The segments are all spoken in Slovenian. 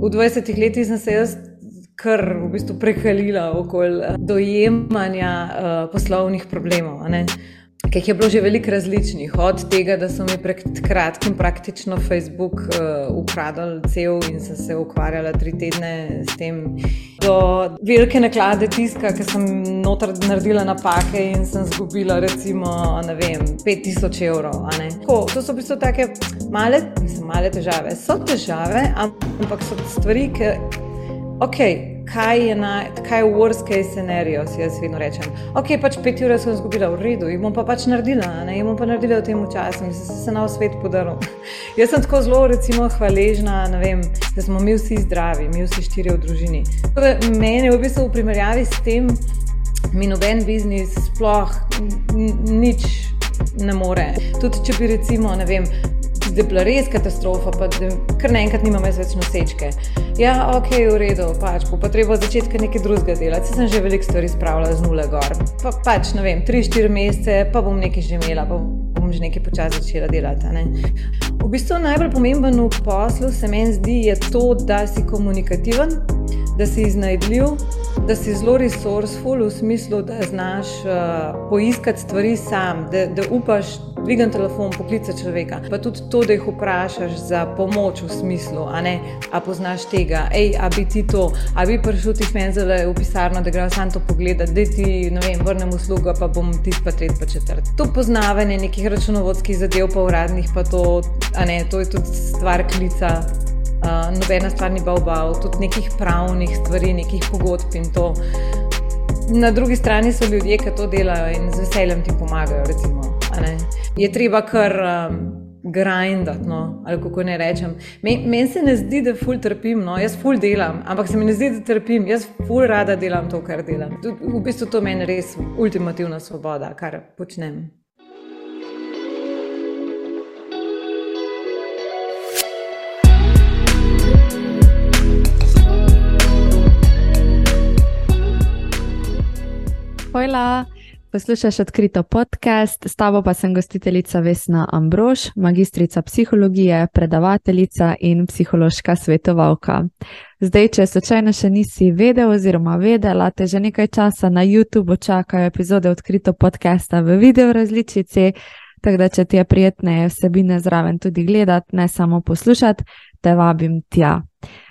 V 20 letih sem se jaz kar v bistvu prekalila okoli dojemanja uh, poslovnih problemov ki jih je bilo že veliko različnih, od tega, da so mi pred kratkim praktično Facebook uh, ukradli cel in sem se ukvarjala tri tedne s tem, do velike naklade tiska, ki sem noter naredila napake in sem zgubila recimo, ne vem, 5000 evrov. Tako, to so v bistvu take male, mislim, male težave. So težave, ampak so stvari, ki, ok kaj je, na, kaj je worst case scenario, si jaz vedno rečem. Ok, pač pet ur sem izgubila v redu, jih bom pa pač naredila, ne jih bom pa naredila v tem času, mislim, da se na svet podaril. jaz sem tako zelo, recimo, hvaležna, vem, da smo mi vsi zdravi, mi vsi štiri v družini. Mene v bistvu v primerjavi s tem, mi noben biznis sploh nič ne more. Tudi če bi recimo, ne vem da je bila res katastrofa, pa kar naenkrat nimam več nosečke. Ja, ok, v redu, pač bo pa treba začeti nekaj drugega delati. Sem že veliko stvari spravila z nule gor. Pa, pač, ne vem, tri, štiri mesece, pa bom nekaj že imela, pa bom že nekaj počasi začela delati. Ne? V bistvu najbolj pomemben v poslu se meni zdi to, da si komunikativen, da si iznajdljiv, da si zelo resourceful v smislu, da znaš uh, poiskati stvari sam, da, da upaš dvigati telefon, poklicati človeka. Pa tudi to, da jih vprašaš za pomoč v smislu, a ne, a poznaš tega, hej, a bi ti to, a bi prišel ti šmenzele v pisarno, da greš sam to pogledati, da ti, ne vem, vrnem uslugo, pa bom ti pa tret pa četrt. To poznavanje nekih računovodskih zadev, pa uradnih, pa to, a ne, to je tudi stvar klica. Uh, nobena stvar ni bavbav, tudi nekih pravnih stvari, nekih pogodb in to. Na drugi strani so ljudje, ki to delajo in z veseljem ti pomagajo. Recimo, je treba kar um, grindati, no, ali kako ne rečem. Meni men se ne zdi, da ful trpim, no, jaz ful delam, ampak se mi ne zdi, da trpim, jaz ful rada delam to, kar delam. V bistvu to meni res ultimativna svoboda, kar počnem. Hvala. Poslušaj odkrito podcast, s tabo pa sem gostiteljica Vesna Ambrož, magistrica psihologije, predavateljica in psihološka svetovalka. Zdaj, če slučajno še nisi vedel oziroma vedela, te že nekaj časa na YouTubu čakajo epizode odkrito podcasta v video različici, tako da če ti je prijetneje vsebine zraven tudi gledati, ne samo poslušati, te vabim tja.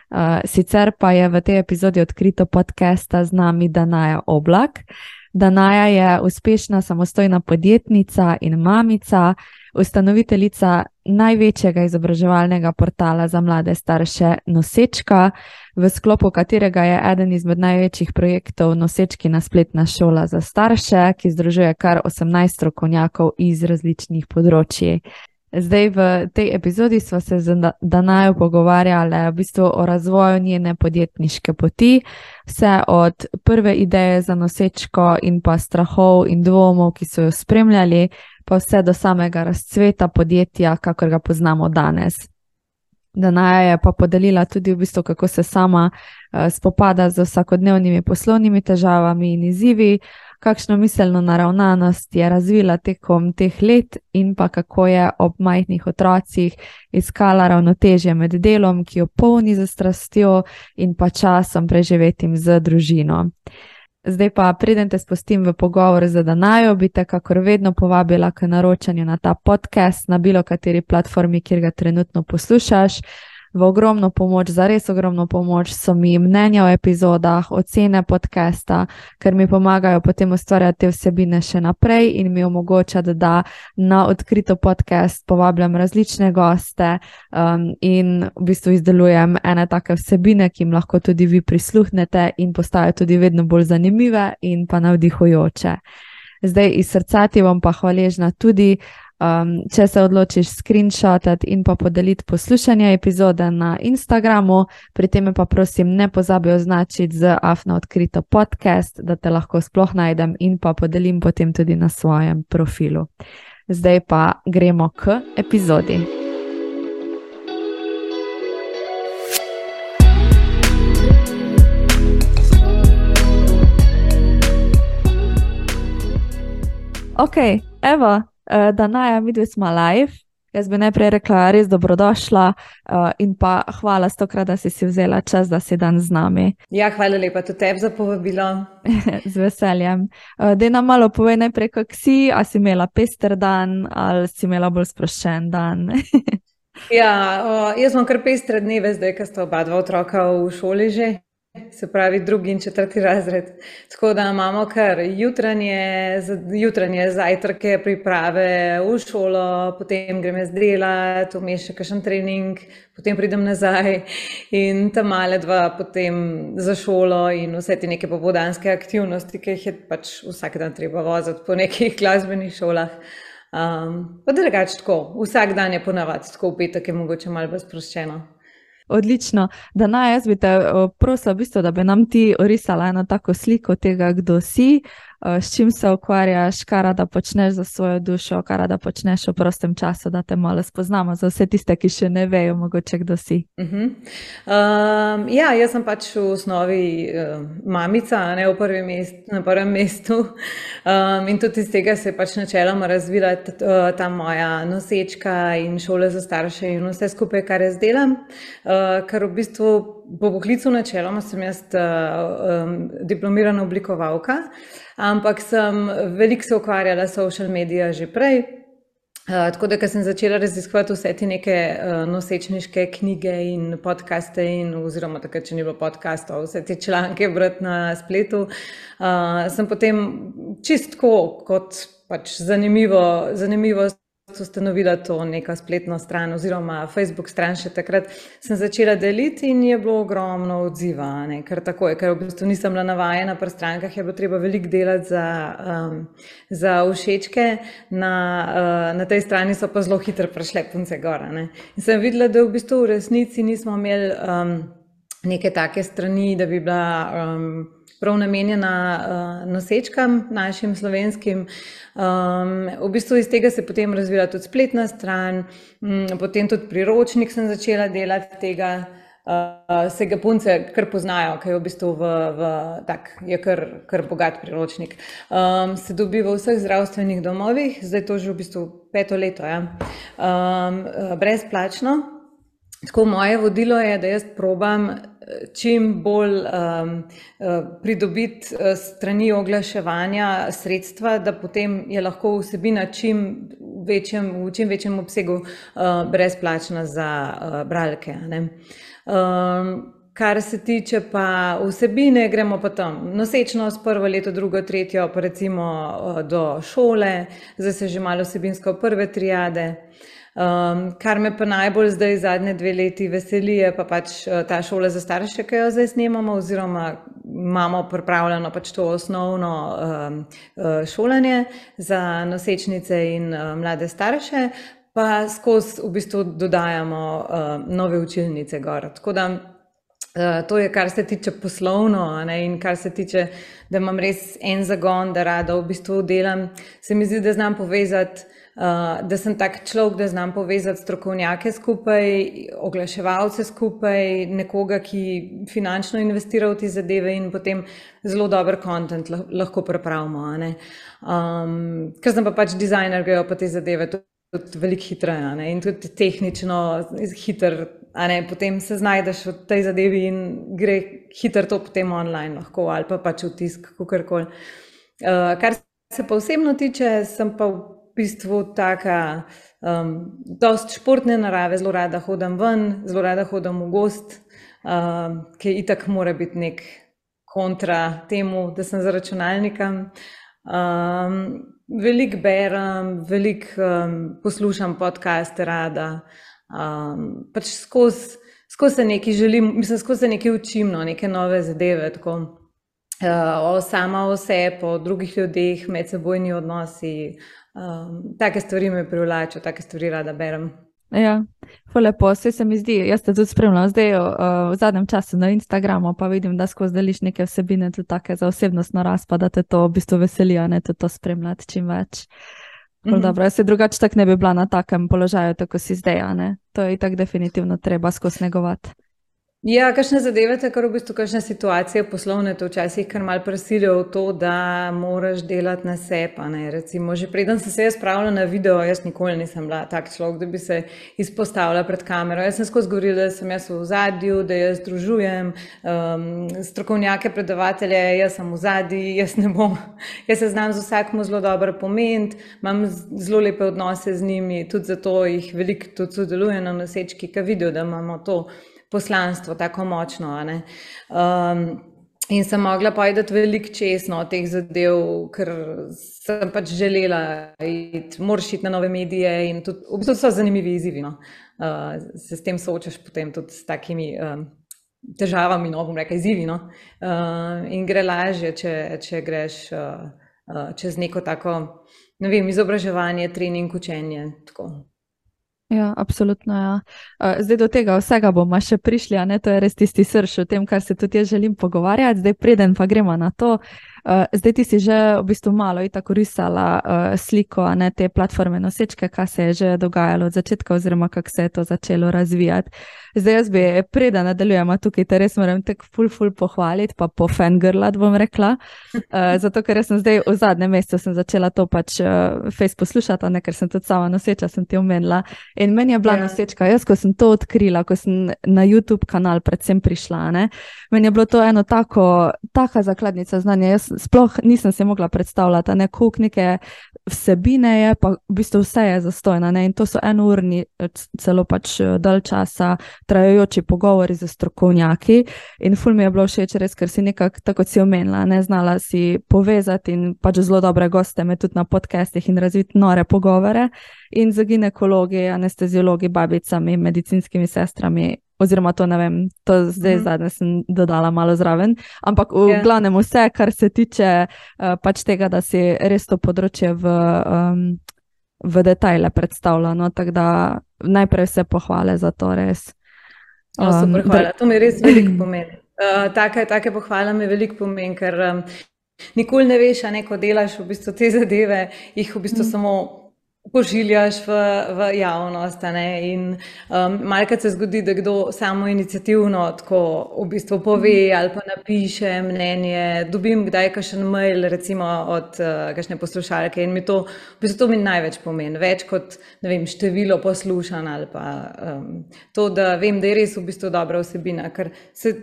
Uh, sicer pa je v tej epizodi odkrito podcasta z nami Danaja Oblak. Danaja je uspešna samostojna podjetnica in mamica, ustanoviteljica največjega izobraževalnega portala za mlade starše Nosečka, v sklopu katerega je eden izmed največjih projektov Nosečkina spletna šola za starše, ki združuje kar 18 strokovnjakov iz različnih področji. Zdaj, v tej epizodi smo se z Danajo pogovarjali v bistvu o razvoju njene podjetniške poti, vse od prve ideje za nosečko in pa strahov in dvomov, ki so jo spremljali, pa vse do samega razcveta podjetja, kakor ga poznamo danes. Danaja je pa podelila tudi v bistvu, kako se sama uh, spopada z vsakodnevnimi poslovnimi težavami in izzivi kakšno miselno naravnanost je razvila tekom teh let, in pa kako je ob majhnih otrocih iskala ravnotežje med delom, ki jo polni za strastjo, in pa časom preživetim z družino. Zdaj pa, preden te spustim v pogovor z Danajo, bi te, kakor vedno, povabila k naročanju na ta podcast na bilo kateri platformi, kjer ga trenutno poslušaš v ogromno pomoč, za res ogromno pomoč so mi mnenja o epizodah, ocene podcasta, ker mi pomagajo potem ustvarjati te vsebine še naprej in mi omogoča, da, da na odkrito podcast povabljam različne goste um, in v bistvu izdelujem ene take vsebine, ki jim lahko tudi vi prisluhnete in postajajo tudi vedno bolj zanimive in pa navdihujoče. Zdaj iz srca ti bom pa hvaležna tudi, Um, če se odločiš screenshotati in pa podeliti poslušanje epizode na Instagramu, pri tem pa prosim ne pozabi označiti z afno odkrito podcast, da te lahko sploh najdem in pa podelim potem tudi na svojem profilu. Zdaj pa gremo k epizodi. Ok, evo, uh, da naj mi dve smo live. Jaz bi najprej rekla, res dobrodošla uh, in pa hvala stokrat, da si, si vzela čas, da si dan z nami. Ja, hvala lepa tudi tebi za povabilo. z veseljem. Uh, Dej nam malo povej najprej, kak si, a si imela pester dan ali si imela bolj sproščen dan. ja, uh, jaz imam kar pestre dneve, zdaj, ker sta oba dva otroka v šoli že se pravi drugi in četrti razred. Tako da imamo kar jutranje, jutranje zajtrke, priprave v šolo, potem grem jaz delati, vmes še kakšen trening, potem pridem nazaj in tam male dva potem za šolo in vse te neke popodanske aktivnosti, ki jih je pač vsak dan treba voziti po nekih glasbenih šolah. Um, pa drugače tako, vsak dan je ponavadi tako, v petek je mogoče malo sproščeno. Odlično, da naj jaz bi te prosil, v bistvu, da bi nam ti orisala eno tako sliko tega, kdo si, Eh, s čim se ukvarjaš, kar rada počneš za svojo dušo, kar rada počneš v prostem času, da te malo spoznamo, za vse tiste, ki še ne vejo, mogoče kdo si. Uh -huh. um, ja, jaz sem pač v osnovi uh, mamica, ne v prvem mestu, na prvem mestu. Um, in tudi iz tega se je pač načeloma razvila ta, ta moja nosečka in šole za starše in vse skupaj, kar jaz delam, uh, kar v bistvu. Po poklicu načeloma sem jaz uh, um, diplomirana oblikovalka, ampak sem veliko se ukvarjala s social mediji že prej. Uh, tako da, ko sem začela raziskovati vse te neke uh, nosečniške knjige in podcaste, in, oziroma takrat, če ni bilo podcastov, vse te članke brati na spletu, uh, sem potem čistko kot pač zanimivo, zanimivo ustanovila to neko spletno stran oziroma Facebook stran še takrat, sem začela deliti in je bilo ogromno odziva, ne? ker tako je, ker v bistvu nisem bila navajena pri strankah, je bilo treba veliko delati za, um, za všečke, na, uh, na tej strani so pa zelo hitro prešle punce gora. Ne? In sem videla, da v bistvu v resnici nismo imeli um, neke take strani, da bi bila um, prav namenjena uh, nosečkam, našim slovenskim. Um, v bistvu iz tega se je potem razvila tudi spletna stran, um, potem tudi priročnik sem začela delati tega. Uh, se ga punce kar poznajo, ker je v bistvu v, v, tak, je kar, kar bogat priročnik. Um, se dobi v vseh zdravstvenih domovih, zdaj to že v bistvu peto leto, ja. um, brezplačno. Tako moje vodilo je, da jaz probam čim bolj um, uh, pridobiti uh, strani oglaševanja sredstva, da potem je lahko vsebina čim večjem, v čim večjem obsegu uh, brezplačna za uh, bralke. Um, kar se tiče pa vsebine, gremo pa tam nosečnost, prvo leto, drugo, tretjo, pa recimo uh, do šole, zdaj se že malo vsebinsko prve triade. Um, kar me pa najbolj zdaj zadnje dve leti veseli, je pa pač uh, ta šola za starše, ki jo zdaj snemamo, oziroma imamo pripravljeno pač to osnovno um, uh, šolanje za nosečnice in uh, mlade starše, pa skozi v bistvu dodajamo uh, nove učilnice gor. Tako da to je, kar se tiče poslovno ne, in kar se tiče, da imam res en zagon, da rada v bistvu delam, se mi zdi, da znam povezati. Uh, da sem tak človek, da znam povezati strokovnjake skupaj, oglaševalce skupaj, nekoga, ki finančno investira v te zadeve in potem zelo dober kontent lahko pripravimo. Um, ker sem pa pač dizajner, grejo pa te zadeve tudi veliko hitreje in tudi tehnično hiter. Potem se znajdeš v tej zadevi in gre hitro to potem online, lahko ali pa pač v tisk, kako koli. Uh, kar se pa osebno tiče, sem pa bistvu taka, um, dost športne narave, zelo rada hodim ven, zelo rada hodim v gost, um, ki itak mora biti nek kontra temu, da sem za računalnikom. Um, veliko berem, veliko um, poslušam podcaste, rada. Um, pač skozi skoz se nekaj želim, mislim, skozi se nekaj učim, no, neke nove zadeve. Tako, uh, o sama o sebi, o drugih ljudeh, medsebojni odnosi, um, take stvari me privlačijo, take stvari rada berem. Ja, lepo, vse se mi zdi. Jaz te tudi spremljam zdaj uh, v zadnjem času na Instagramu, pa vidim, da skozi deliš neke vsebine tudi take za osebnostno rast, pa da te to v bistvu veseli, ne te to spremljati čim več. Mm -hmm. dobro, jaz se drugače tak ne bi bila na takem položaju, tako si zdaj, ne? To je tako definitivno treba skozi negovati. Ja, kakšne zadeve, tako v bistvu, kakšne situacije poslovne, to včasih kar mal prisilijo v to, da moraš delati na sebe. Recimo, že preden sem se jaz spravila na video, jaz nikoli nisem bila tak človek, da bi se izpostavila pred kamero. Jaz sem skozi govorila, da sem jaz v zadju, da jaz združujem um, strokovnjake, predavatelje, jaz sem v zadju, jaz ne bom. Jaz se znam z vsakom zelo dobro pomeniti, imam zelo lepe odnose z njimi, tudi zato jih veliko tudi sodelujem na nosečki, ki vidijo, da imamo to poslanstvo tako močno. Um, in sem mogla povedati veliko česno od teh zadev, ker sem pač želela iti, moraš iti na nove medije in tudi, v bistvu so zanimivi izzivi. No? Uh, se s tem soočaš potem tudi s takimi. Um, Težavami, no bom rekel, izzivi. No? Uh, in gre lažje, če, če greš uh, uh, čez neko tako, ne vem, izobraževanje, trening, učenje. Tako. Ja, absolutno. Ja. Zdaj do tega vsega bomo še prišli, a ne to je res tisti srč o tem, kar se tudi jaz želim pogovarjati. Zdaj, preden pa gremo na to, zdaj ti si že v bistvu malo tako risala sliko ne, te platforme nosečke, kaj se je že dogajalo od začetka, oziroma kako se je to začelo razvijati. Zdaj, jaz bi, preden nadaljujemo tukaj, te res moram tako ful, ful pohvaliti, pa po fangirlat bom rekla. Uh, zato, ker sem zdaj v zadnjem mesecu začela to pač uh, face poslušati, ne ker sem tudi sama noseča, sem ti omenila. In meni je bila ja. nosečka, jaz ko sem to odkrila, ko sem na YouTube kanal predvsem prišla, ne, meni je bilo to eno tako, taka zakladnica znanja. Jaz sploh nisem se mogla predstavljati, ne kuk neke vsebine je, pa v bistvu vse je zastojno. In to so enourni, celo pač dalj časa trajajoči pogovori z strokovnjaki. In ful mi je bilo všeč, res, ker si nekako, tako si omenila, ne znala si povezati in pač zelo dobre goste me tudi na podcestih in razviti nore pogovore. In za ginekologi, anesteziologi, babicami, medicinskimi sestrami. Oziroma, to ne vem, to zdaj mm -hmm. zadnje sem dodala malo zraven. Ampak v yeah. Ja. glavnem vse, kar se tiče uh, pač tega, da si res to področje v, um, v detajle predstavljeno. Tako da najprej vse pohvale za to res. Oh, super, hvala. To mi res veliko pomeni. Uh, take, take pohvale mi veliko pomeni, ker um, nikoli ne veš, a neko delaš v bistvu te zadeve, jih v bistvu mm. samo pošiljaš v, v javnost. In um, malkrat se zgodi, da kdo samo inicijativno tako v bistvu pove mm. ali pa napiše mnenje. Dobim kdaj kakšen mail, recimo od uh, kakšne poslušalke in mi to, v bistvu to mi največ pomeni, več kot vem, število poslušanj ali pa um, to, da vem, da je res v bistvu dobra vsebina, ker se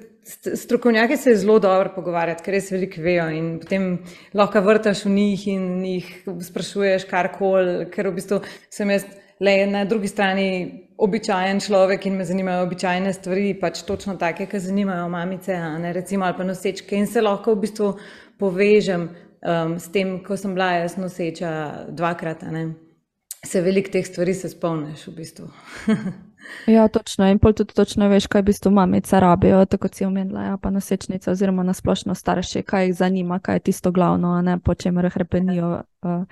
Strokovnjaki se zelo dobro pogovarjajo, ker res veliko vejo in potem lahko vrtaš v njih in jih sprašuješ karkoli, ker v bistvu sem jaz le na drugi strani običajen človek in me zanimajo običajne stvari, pač točno take, ki zanimajo mamice, ne, recimo ali pa nosečke in se lahko v bistvu povežem um, s tem, ko sem bila jaz noseča dvakrat, ne. se veliko teh stvari se spomniš v bistvu. Ja, točno. In pol tudi točno veš, kaj v bistvu mamice rabijo, tako si omenila, ja, pa nosečnice oziroma nasplošno starše, kaj jih zanima, kaj je tisto glavno, a ne po čemer hrepenijo. Uh,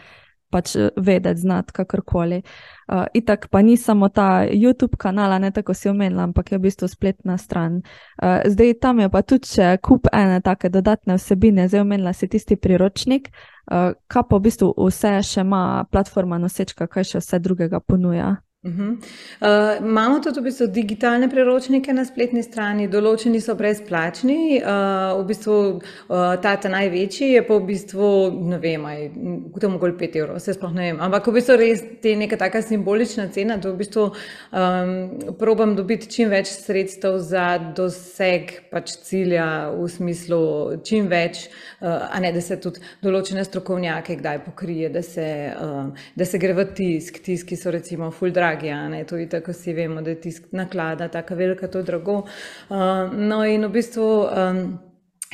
Pač vedeti, znati, kakorkoli. Uh, itak pa ni samo ta YouTube kanal, ne tako si omenila, ampak je v bistvu spletna stran. Uh, zdaj tam je pa tudi še kup ene take dodatne vsebine, zdaj omenila si tisti priročnik, uh, kaj pa v bistvu vse še ima platforma Nosečka, kaj še vse drugega ponuja. Uh -huh. uh, imamo tudi v bistvu digitalne priročnike na spletni strani, določeni so brezplačni. Uh, v bistvu, uh, ta ta največji je pa v bistvu, ne vem, kako je mogel 5 evrov, se sploh ne vem. Ampak v bistvu res te neka taka simbolična cena, da v bistvu um, probam dobiti čim več sredstev za doseg pač cilja v smislu čim več, uh, a ne da se tudi določene strokovnjake kdaj pokrije, da se, uh, da se gre v tisk, tiski so recimo full drag dragi, tudi tako si vemo, da je tisk naklada, tako velika, to je drago. Uh, no, in v bistvu. Um,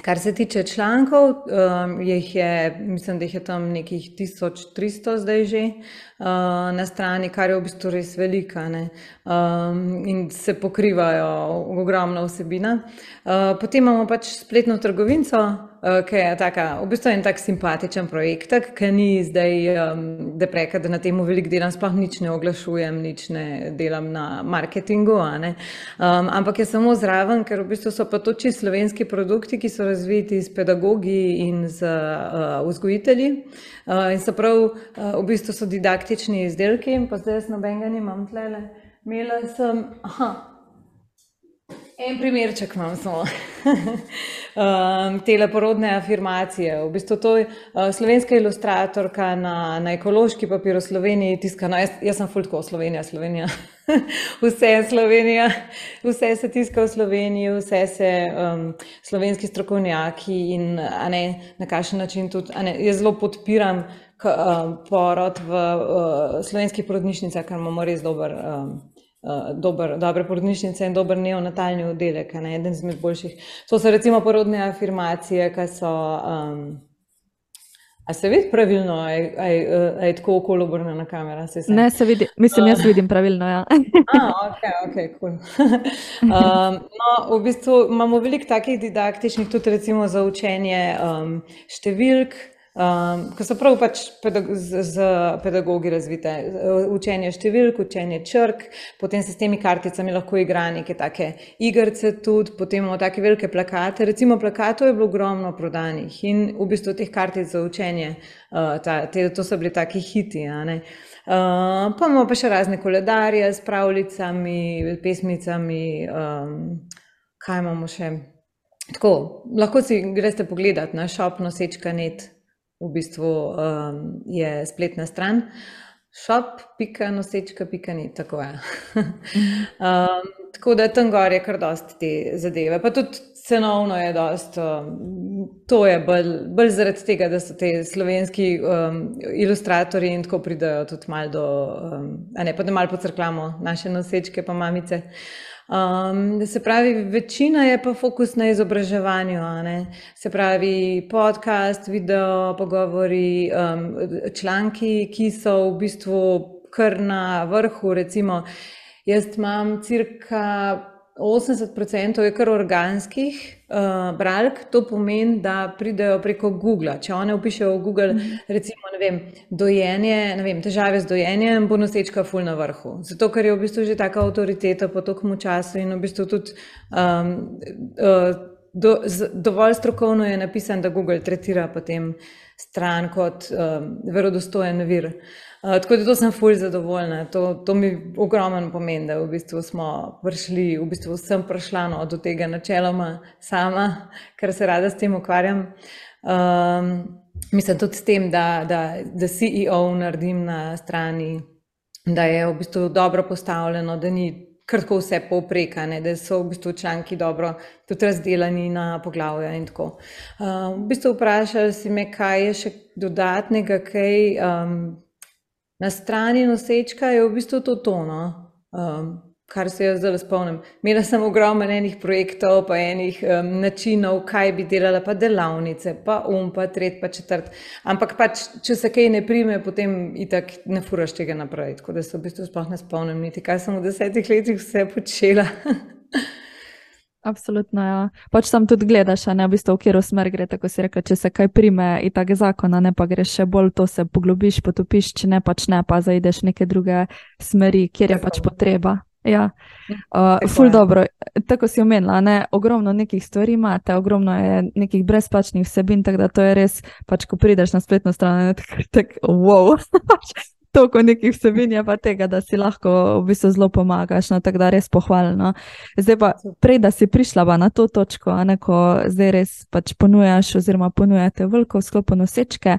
Kar se tiče člankov, um, je, mislim, da jih je tam nekih 1300 zdaj že uh, na strani, kar je v bistvu res velika um, in se pokrivajo ogromna vsebina. Uh, potem imamo pač spletno trgovinco, ki je taka, v bistvu en tak simpatičen projekt, ki ni zdaj, um, da preka, da na tem veliko delam, sploh nič ne oglašujem, nič ne delam na marketingu, um, ampak je samo zraven, ker v bistvu so pa to čisto slovenski produkti, ki so razviti s pedagogi in z uh, vzgojitelji. Uh, in so prav, uh, v bistvu so didaktični izdelki, in pa zdaj jaz nobenega nimam tlele. Imela sem, aha, En primerček imam samo. um, te leporodne afirmacije. V bistvu to je uh, slovenska ilustratorka na, na ekološki papir v Sloveniji tiskana. Jaz, jaz sem fultko Slovenija, Slovenija. vse je Slovenija, vse se tiska v Sloveniji, vse se um, slovenski strokovnjaki in ne, na kakšen način tudi. Ne, jaz zelo podpiram k, um, porod v uh, slovenskih porodnišnicah, ker imamo res dober. Um, dober, dobre porodnišnice in dober neonatalni oddelek, ne, eden izmed boljših. To so recimo porodne afirmacije, ki so. Um, A se vidi pravilno, ali je tako okolje obrnjeno na kamero? Se ne, se vidi, mislim, jaz vidim pravilno. Ja. A, ok, ok, cool. um, no, v bistvu imamo veliko takih didaktičnih, tudi recimo za učenje um, številk. Um, ko so prav pač pedag z, z pedagogi razvite, učenje številk, učenje črk, potem se s temi karticami lahko igra neke take igrice, tudi potem imamo take velike plakate. Recimo, plakatov je bilo ogromno prodanih in v bistvu teh kartic za učenje, uh, ta, te, to so bili taki hiti. Uh, pa imamo pa še razne koledarje s pravljicami, pesmicami, um, kaj imamo še. Tako, lahko si greste pogledati na shop.nosečka.net v bistvu um, je spletna stran. Shop.nosečka.ni, tako je. um, tako da tam gor je kar dosti te zadeve. Pa tudi cenovno je dosti, um, to je bolj, bolj zaradi tega, da so te slovenski um, ilustratori in tako pridajo tudi malo do, um, a ne pa da malo pocrklamo naše nosečke pa mamice. Uh, Um, se pravi, večina je pa fokus na izobraževanju, se pravi, podcast, video, pogovori, um, članki, ki so v bistvu kar na vrhu. Recimo, jaz imam cirka 80% je kar organskih uh, bralk, to pomeni, da pridejo preko Google. Če one upišejo v Google, mm. recimo, vem, dojenje, vem, težave z dojenjem, bo nosečka ful na vrhu. Zato, ker je v bistvu že taka avtoriteta po tokom času in v bistvu tudi um, uh, do, z, dovolj strokovno je napisan, da Google tretira potem stran kot um, verodostojen vir. Uh, tako da to sem fulj zadovoljna. To, to mi ogromno pomeni, da v bistvu smo prišli, v bistvu sem prišla no, do tega načeloma sama, ker se rada s tem ukvarjam. Um, mislim tudi s tem, da, da, da CEO naredim na strani, da je v bistvu dobro postavljeno, da ni. Kratko vse povprekane, da so v bistvu članki dobro tudi razdeljeni na poglavja. Uh, v bistvu vprašali si me, kaj je še dodatnega, kaj um, na strani nosečka je v bistvu to tono, um, kar se jaz zdaj spomnim. Imela sem ogromno enih projektov, pa enih um, načinov, kaj bi delala, pa delavnice, pa um, pa tret, pa četrt. Ampak pač, če se kaj ne prime, potem itak ne furaš tega naprej. Tako da se v bistvu sploh ne spomnim, niti kaj sem v desetih letih vse počela. Absolutno, ja. Pač tam tudi gledaš, ne v bistvu, v katero smer gre, tako si rekel, če se kaj prime in tako zakona, ne pa greš še bolj to se poglobiš, potopiš, če ne pač ne, pa zaideš neke druge smeri, kjer je pač potreba. Ja, uh, ful dobro. Tako si omenila, ne? ogromno nekih stvari imate, ogromno je nekih brezplačnih vsebin, tako da to je res, pač ko prideš na spletno stran, tako tak, wow. toliko nekih vsebin je pa tega, da si lahko v bistvu zelo pomagaš. No, tako da res pohvalno. Zdaj pa, prej da si prišla na to točko, ne ko zdaj res pač ponujaš, oziroma ponujate veliko sklopu nosečke.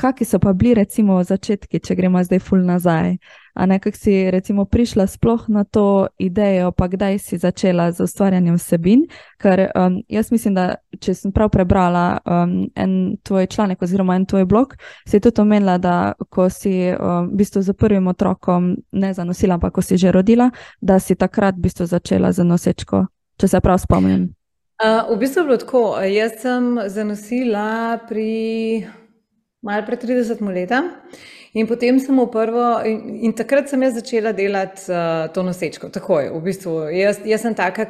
Kaki so pa bili, recimo, začetki, če gremo zdaj ful nazaj? A nekako si recimo prišla sploh na to idejo, pa kdaj si začela z ustvarjanjem vsebin? Ker um, jaz mislim, da če sem prav prebrala um, en tvoj članek oziroma en tvoj blog, si tudi omenila, da ko si um, v bistvu z prvim otrokom ne zanosila, ampak ko si že rodila, da si takrat v bistvu začela z nosečko, če se prav spomnim. Uh, v bistvu je bilo tako. Jaz sem zanosila pri malo pred 30 leti. In potem sem v prvo, in, in takrat sem jaz začela delati uh, to nosečko, takoj. V bistvu, jaz, jaz sem taka,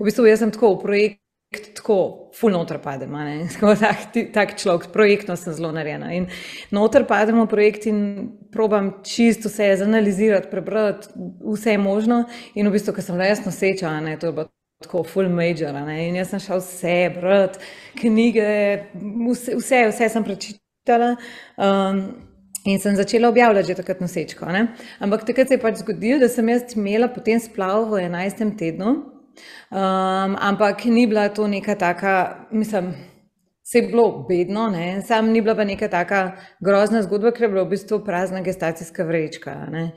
v bistvu jaz sem tako v projekt, tako full noter padem, tako tak, tak človek, projektno sem zelo narejena. In noter padem v projekt in probam čisto vse zanalizirati, prebrati vse možno. In v bistvu, ker sem bila jaz noseča, ne, to je bilo tako full major. Ne, in jaz sem šel vse brati, knjige, vse, vse, vse sem prečitala. Um, In sem začela objavljati že takrat nosečko. Ne? Ampak takrat se je pač zgodilo, da sem jaz imela potem splav v 11. tednu Um, ampak ni bila to neka taka, mislim, se je bilo bedno, ne? sam ni bila pa neka taka grozna zgodba, ker je bila v bistvu prazna gestacijska vrečka. Ne?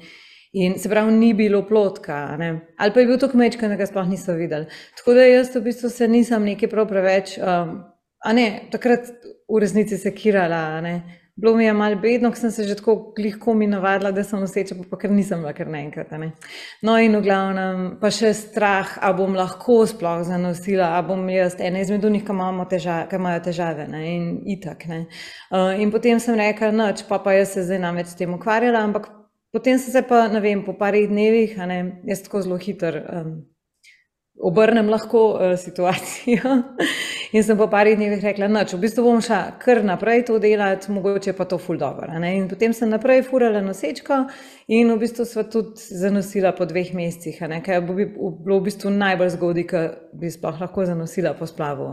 In se pravi, ni bilo plotka, ne? ali pa je bil to kmečka, da ga sploh niso videli. Tako da jaz v bistvu se nisem nekaj prav preveč, um, a ne, takrat v resnici sekirala. Bilo mi je malo bedno, ker sem se že tako lahko mi navadila, da sem noseča, pa ker nisem bila kar naenkrat. Ne. No, in v glavnem, pa še strah, a bom lahko sploh zanosila, a bom jaz ena izmed njih, ki imajo težave, ne, in itak. Ne. Uh, in potem sem rekla, noč, pa, pa jaz se zdaj namreč s tem ukvarjala, ampak potem sem se pa, ne vem, po parih dnevih, ne, jaz tako zelo hiter. Um, obrnem lahko uh, situacijo. in sem po parih dnevih rekla, da v bistvu bom šla kar naprej to delati, mogoče pa to ful dobro. In potem sem naprej furala nosečko in v bistvu sva tudi zanosila po dveh mesecih, kar bi bilo v bistvu najbolj zgodaj, ker bi sploh lahko zanosila po splavu.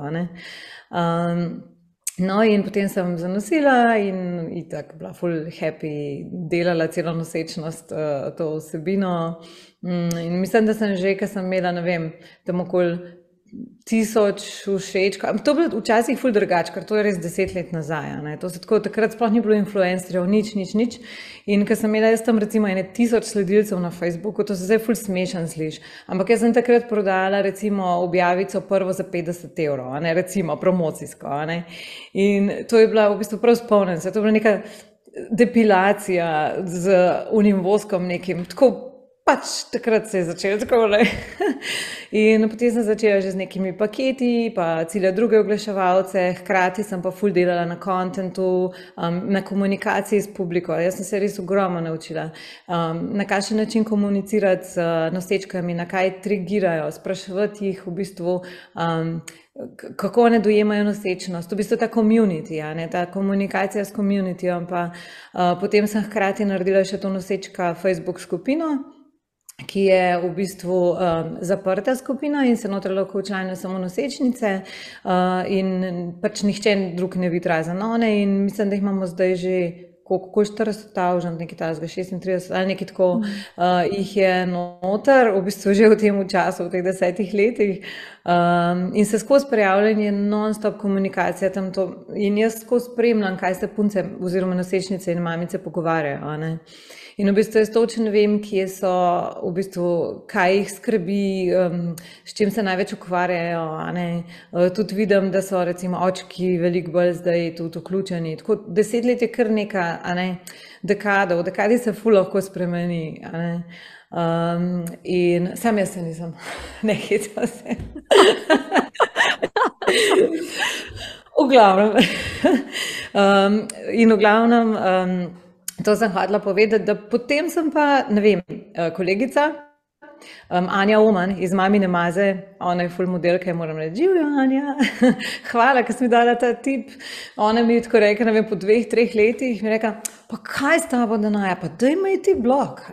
No, in potem sem zanosila in tako bila full happy, delala celo nosečnost, uh, to vsebino. Mm, in mislim, da sem že, ker sem imela, ne vem, tam okoli tisoč všeč. To je bilo včasih ful drugače, ker to je res deset let nazaj. Tako, takrat sploh ni bilo influencerjev, nič, nič, nič. In ker sem imela jaz tam recimo ene tisoč sledilcev na Facebooku, to se zdaj ful smešen sliš. Ampak jaz sem takrat prodala recimo objavico prvo za 50 evrov, ne, recimo promocijsko. Ne. In to je bila v bistvu prav spomnjenca, to je bila neka depilacija z unim voskom nekim. Tako, pač takrat se je začelo tako. in potem sem začela že z nekimi paketi, pa cilja druge oglaševalce, hkrati sem pa full delala na kontentu, um, na komunikaciji s publiko. Jaz sem se res ogromno naučila, um, na kakšen način komunicirati z nosečkami, na kaj trigirajo, spraševati jih v bistvu. Um, Kako ne dojemajo nosečnost, v bistvu ta komunity, ja, ta komunikacija s komunitijo. Uh, potem sem hkrati naredila še to nosečka Facebook skupino, ki je v bistvu um, zaprta skupina in se noter lahko včlanjajo samo nosečnice, uh, in pač nihče drug ne vidi razen one. In mislim, da jih imamo zdaj že. Kako 40 tavžen, nekaj tajnega, 36 ali nekaj tako, uh, jih je noter, v bistvu že v tem času, v teh desetih letih, um, in se skozi prijavljanje, non-stop komunikacija tam to. In jaz skozi spremljam, kaj se punce, oziroma nosečnice in mamice pogovarjajo. In v bistvu jaz točno vem, kje so, v bistvu, kaj jih skrbi, um, s čim se največ ukvarjajo. Uh, tudi vidim, da so recimo očki veliko bolj zdaj tudi vključeni. Tako deset let je kar neka ne, dekada, v dekadi se ful lahko spremeni. Um, in sam jaz se nisem, ne hitro se. v glavnem. um, in v glavnem. Um, To sem hodila povedati, da potem sem pa, ne vem, eh, kolegica um, Anja Oman iz Mamine Maze, ona je full model, kaj moram reči, živijo Anja. Hvala, ker si mi dala ta tip. Ona mi je tako rekla, ne vem, po dveh, treh letih mi je rekla, pa kaj s tabo da naja, pa daj mi ti blog,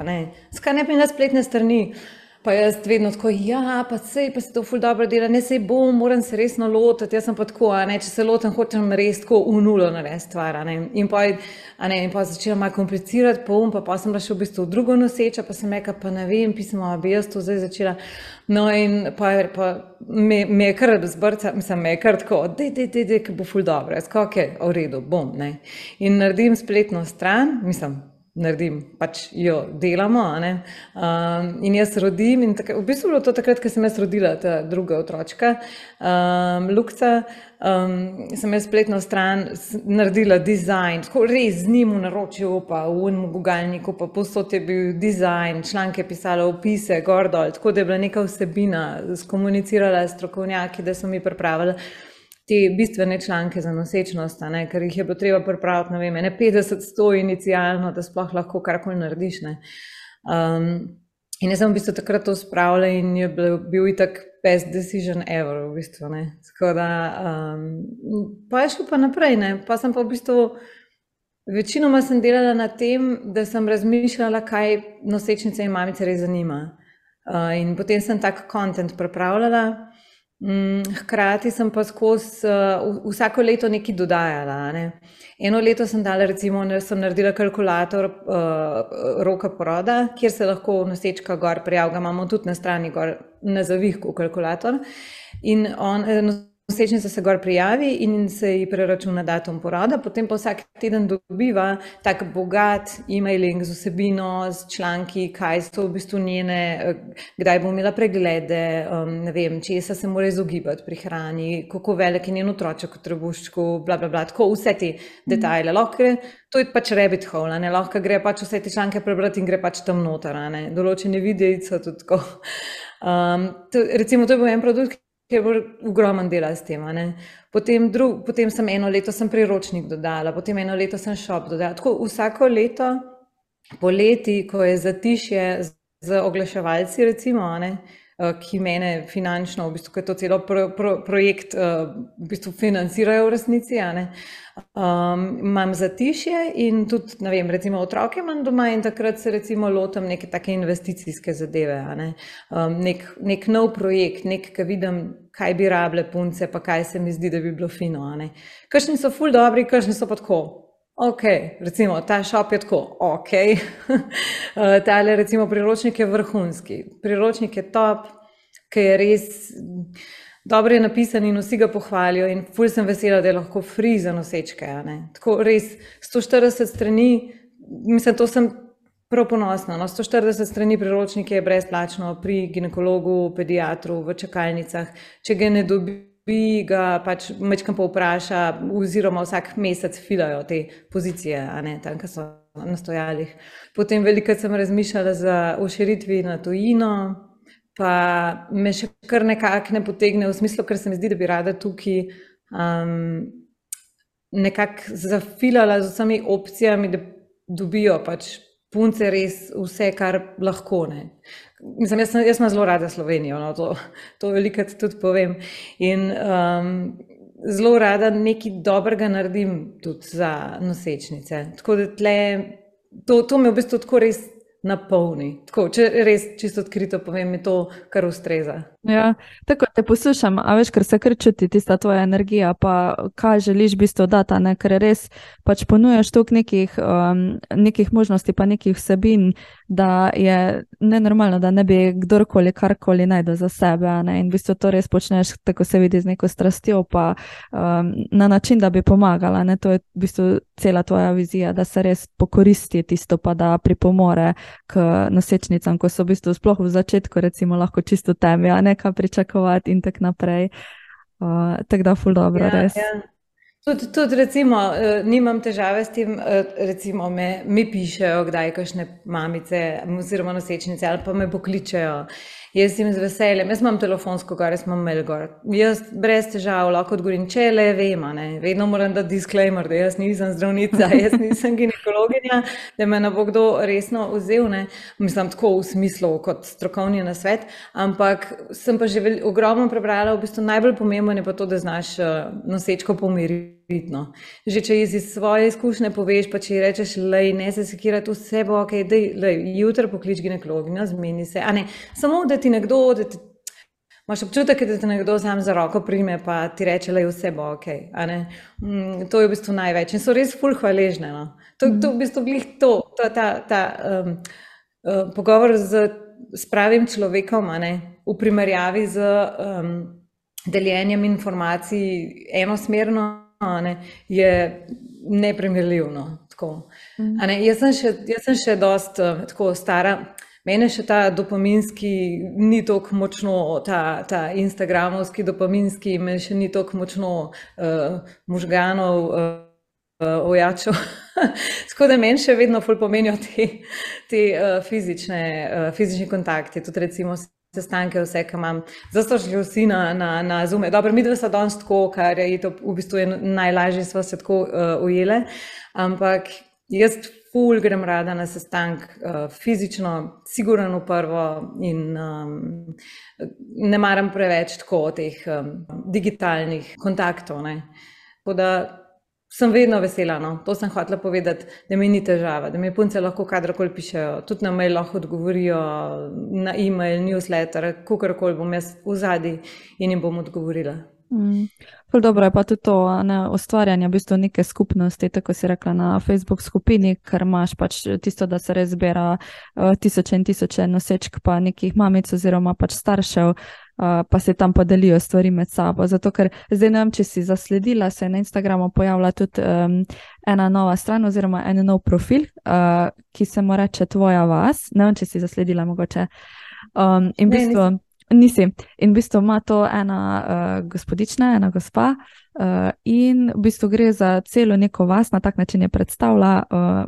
skaj ne bi na spletne strani. Pa jaz vedno tako, ja, pa se pa se to ful dobro dela, ne se bom, moram se resno lotiti. Jaz sem pa tako, ne, če se lotim, hočem res tako v nulo narediti stvar. In pa, ne, in pa začela malo komplicirati, pa um, pa, pa sem bila še v bistvu drugo noseča, pa sem rekla, pa ne vem, pismo, bi jaz to zdaj začela. No, in pa, pa me, me je kar zbrca, mislim, me je kar tako, da je, da je, da bo ful dobro. Jaz, ok, v redu, bom, ne. In naredim spletno stran, mislim, naredim, pač jo delamo. Um, in jaz rodim, in tako, v bistvu je bilo to takrat, ko sem jaz rodila ta druga otročka, um, Lukca. Um, sem jaz spletno stran naredila dizajn, tako res z njim v naročju, pa v unem gugalniku, pa posod je bil dizajn, članke pisala, opise, gor dol, tako da je bila neka vsebina, skomunicirala s strokovnjaki, da so mi pripravili te bistvene članke za nosečnost, ne, ker jih je bilo treba pripraviti, ne vem, ne 50-100 inicijalno, da sploh lahko karkoli narediš. Um, in jaz sem v bistvu takrat to spravila in je bil, bil itak best decision ever, v bistvu. Da, um, pa je šlo pa naprej, ne. pa sem pa v bistvu. Večinoma sem delala na tem, da sem razmišljala, kaj nosečnice in mamice res zanima. Uh, in potem sem tak kontent pripravljala. Mm, hkrati sem pa skozi uh, vsako leto nekaj dodajala. Ne. Eno leto sem dala, recimo, sem naredila kalkulator uh, roka poroda, kjer se lahko nosečka gor prijavlja. Imamo tudi na strani gor na zavihku kalkulator. In on, Nosečnica se gor prijavi in se ji preračuna datum poroda, potem pa vsak teden dobiva tak bogat e-mailing z vsebino, z članki, kaj so v bistvu njene, kdaj bo imela preglede, ne vem, česa se mora izogibati pri hrani, kako velik je njen otroček v trebuščku, bla, bla, bla, tako vse te detajle. Lahko, to je pač rabbit hole, ne? lahko gre pač vse te članke prebrati in gre pač tam noter, določene videice tudi tako. Um, to, recimo, to je bil en produkt, ki je ogromen del s tem. Potem, drug, potem sem eno leto sem priročnik dodala, potem eno leto sem šop dodala. Tako vsako leto, poleti, ko je zatišje z oglaševalci, recimo, ne, Eh, ki mene finančno, v bistvu, to celo pro, pro, projekt uh, v bistvu financirajo v resnici. Um, imam zatišje in tudi, ne vem, recimo otroke imam doma in takrat se recimo lotam neke take investicijske zadeve. Ne? Um, nek, nek nov projekt, nek, ki vidim, kaj bi rabile punce, pa kaj se mi zdi, da bi bilo fino. Kakšni so ful dobri, kakšni so pa tako. Ok, recimo ta šop je tako, ok. Eh, ta le, recimo, priročnik je vrhunski, priročnik je top, ki je res dobro napisan in vsi ga pohvalijo. In ful sem vesela, da je lahko free za nosečke. Tako res 140 strani, mislim, to sem prav ponosna. No? 140 strani priročnike je brezplačno pri ginekologu, pediatru, v čakalnicah. Če ga ne dobi bi ga pač mečkam povpraša, oziroma vsak mesec filajo te pozicije, ne, tam, ki so na stojalih. Potem veliko sem razmišljala za uširitvi na tujino, pa me še kar nekako ne potegne v smislu, ker se mi zdi, da bi rada tukaj um, nekako zafilala z vsemi opcijami, da dobijo pač punce res vse, kar lahko. Ne. Mislim, jaz, jaz sem zelo rada Slovenijo, no, to, to velikokrat tudi povem. In um, zelo rada nekaj dobrega naredim tudi za nosečnice. Tako da tle, to, to me v bistvu tako res napolni. Tako, če res čisto odkrito povem, mi to kar ustreza. Ja, tako te poslušam, a veš, ker se kar čuti tista tvoja energija, pa kaj želiš bistvo dati, ne? ker res pač ponujaš toliko nekih, um, nekih možnosti, pa nekih vsebin, da je nenormalno, da ne bi kdorkoli karkoli najdel za sebe. Ne? In v bistvu to res počneš, tako se vidi z neko strastjo, pa um, na način, da bi pomagala. Ne? To je v bistvu cela tvoja vizija, da se res pokoristi tisto, pa da pripomore k nosečnicam, ko so v bistvu sploh v začetku, recimo, lahko čisto temi, a ne kaj pričakovati in tako naprej. Uh, tako da, ful dobro, ja, res. Ja. Tudi, tudi recimo, uh, nimam težave s tem, uh, recimo, me, mi pišejo, kdaj kašne mamice oziroma nosečnice ali pa me pokličejo. Jaz jim z veseljem, jaz imam telefonsko gor, jaz imam mail gor. Jaz brez težav lahko odgovorim, če le vem, ne. vedno moram dati disclaimer, da jaz nisem zdravnica, jaz nisem ginekologinja, da me ne bo kdo resno vzel, ne. mislim tako v smislu kot strokovni na svet, ampak sem pa že ogromno prebrala, v bistvu najbolj pomembno je pa to, da znaš uh, nosečko pomiriti. Vidno. Že če iz svoje izkušnje poveš, pa če rečeš, da ne se sekira, vse bo ok, da jutro poklič ginekologinjo, zmeni se. Ne, samo da ti nekdo, da ti, imaš občutek, da te nekdo sam za roko prime, pa ti reče, je vse bo ok. Mm, to je v bistvu največ in so res ful hvaležne. No? To je v bistvu to, to, ta, ta um, um, pogovor z, z pravim človekom, v primerjavi z um, deljenjem informacij enosmerno, ne, je neprimerljivo. Mm. Ne, jaz sem še, jaz sem še dost uh, tako stara. Mene še ta dopaminski ni tako močno, ta, ta Instagramovski dopaminski, me še ni tako močno uh, možganov uh, ojačal. Tako da meni še vedno pomenijo te, te uh, fizične, uh, fizični kontakti, tudi recimo sestanke, vse, kar imam. Zato šli vsi na, na, na zume. Dobro, mi dva sta danes tako, kar je to v bistvu najlažje, sva se tako uh, ujele. Ampak jaz ful grem rada na sestank, uh, fizično, sigurno v prvo, in um, ne maram preveč tako teh um, digitalnih kontaktov. Da, sem vedno vesela. No. To sem hotela povedati, da mi ni težava, da mi punce lahko kadarkoli pišejo, tudi na mail lahko odgovorijo, na e-mail, newsletter, kakorkoli bom jaz v zadnji in jim bom odgovorila. Mm. Dobro je pa tudi to ne, ustvarjanje v bistvu neke skupnosti, tako si rekla na Facebook skupini, ker imaš pač tisto, da se res zbira uh, tisoče in tisoče nosečk, pa nekih mamic oziroma pač staršev, uh, pa se tam podelijo stvari med sabo. Zato, ker zdaj ne vem, če si zasledila, se je na Instagramu pojavila tudi um, ena nova stran oziroma en nov profil, uh, ki se mu reče Tvoja vas. Ne vem, če si zasledila mogoče. Um, in v bistvu. Ne, Nisi. In v bistvu ima to ena uh, gospodična, ena gospa, uh, in v bistvu gre za celo neko vas, na tak način je predstavlja uh,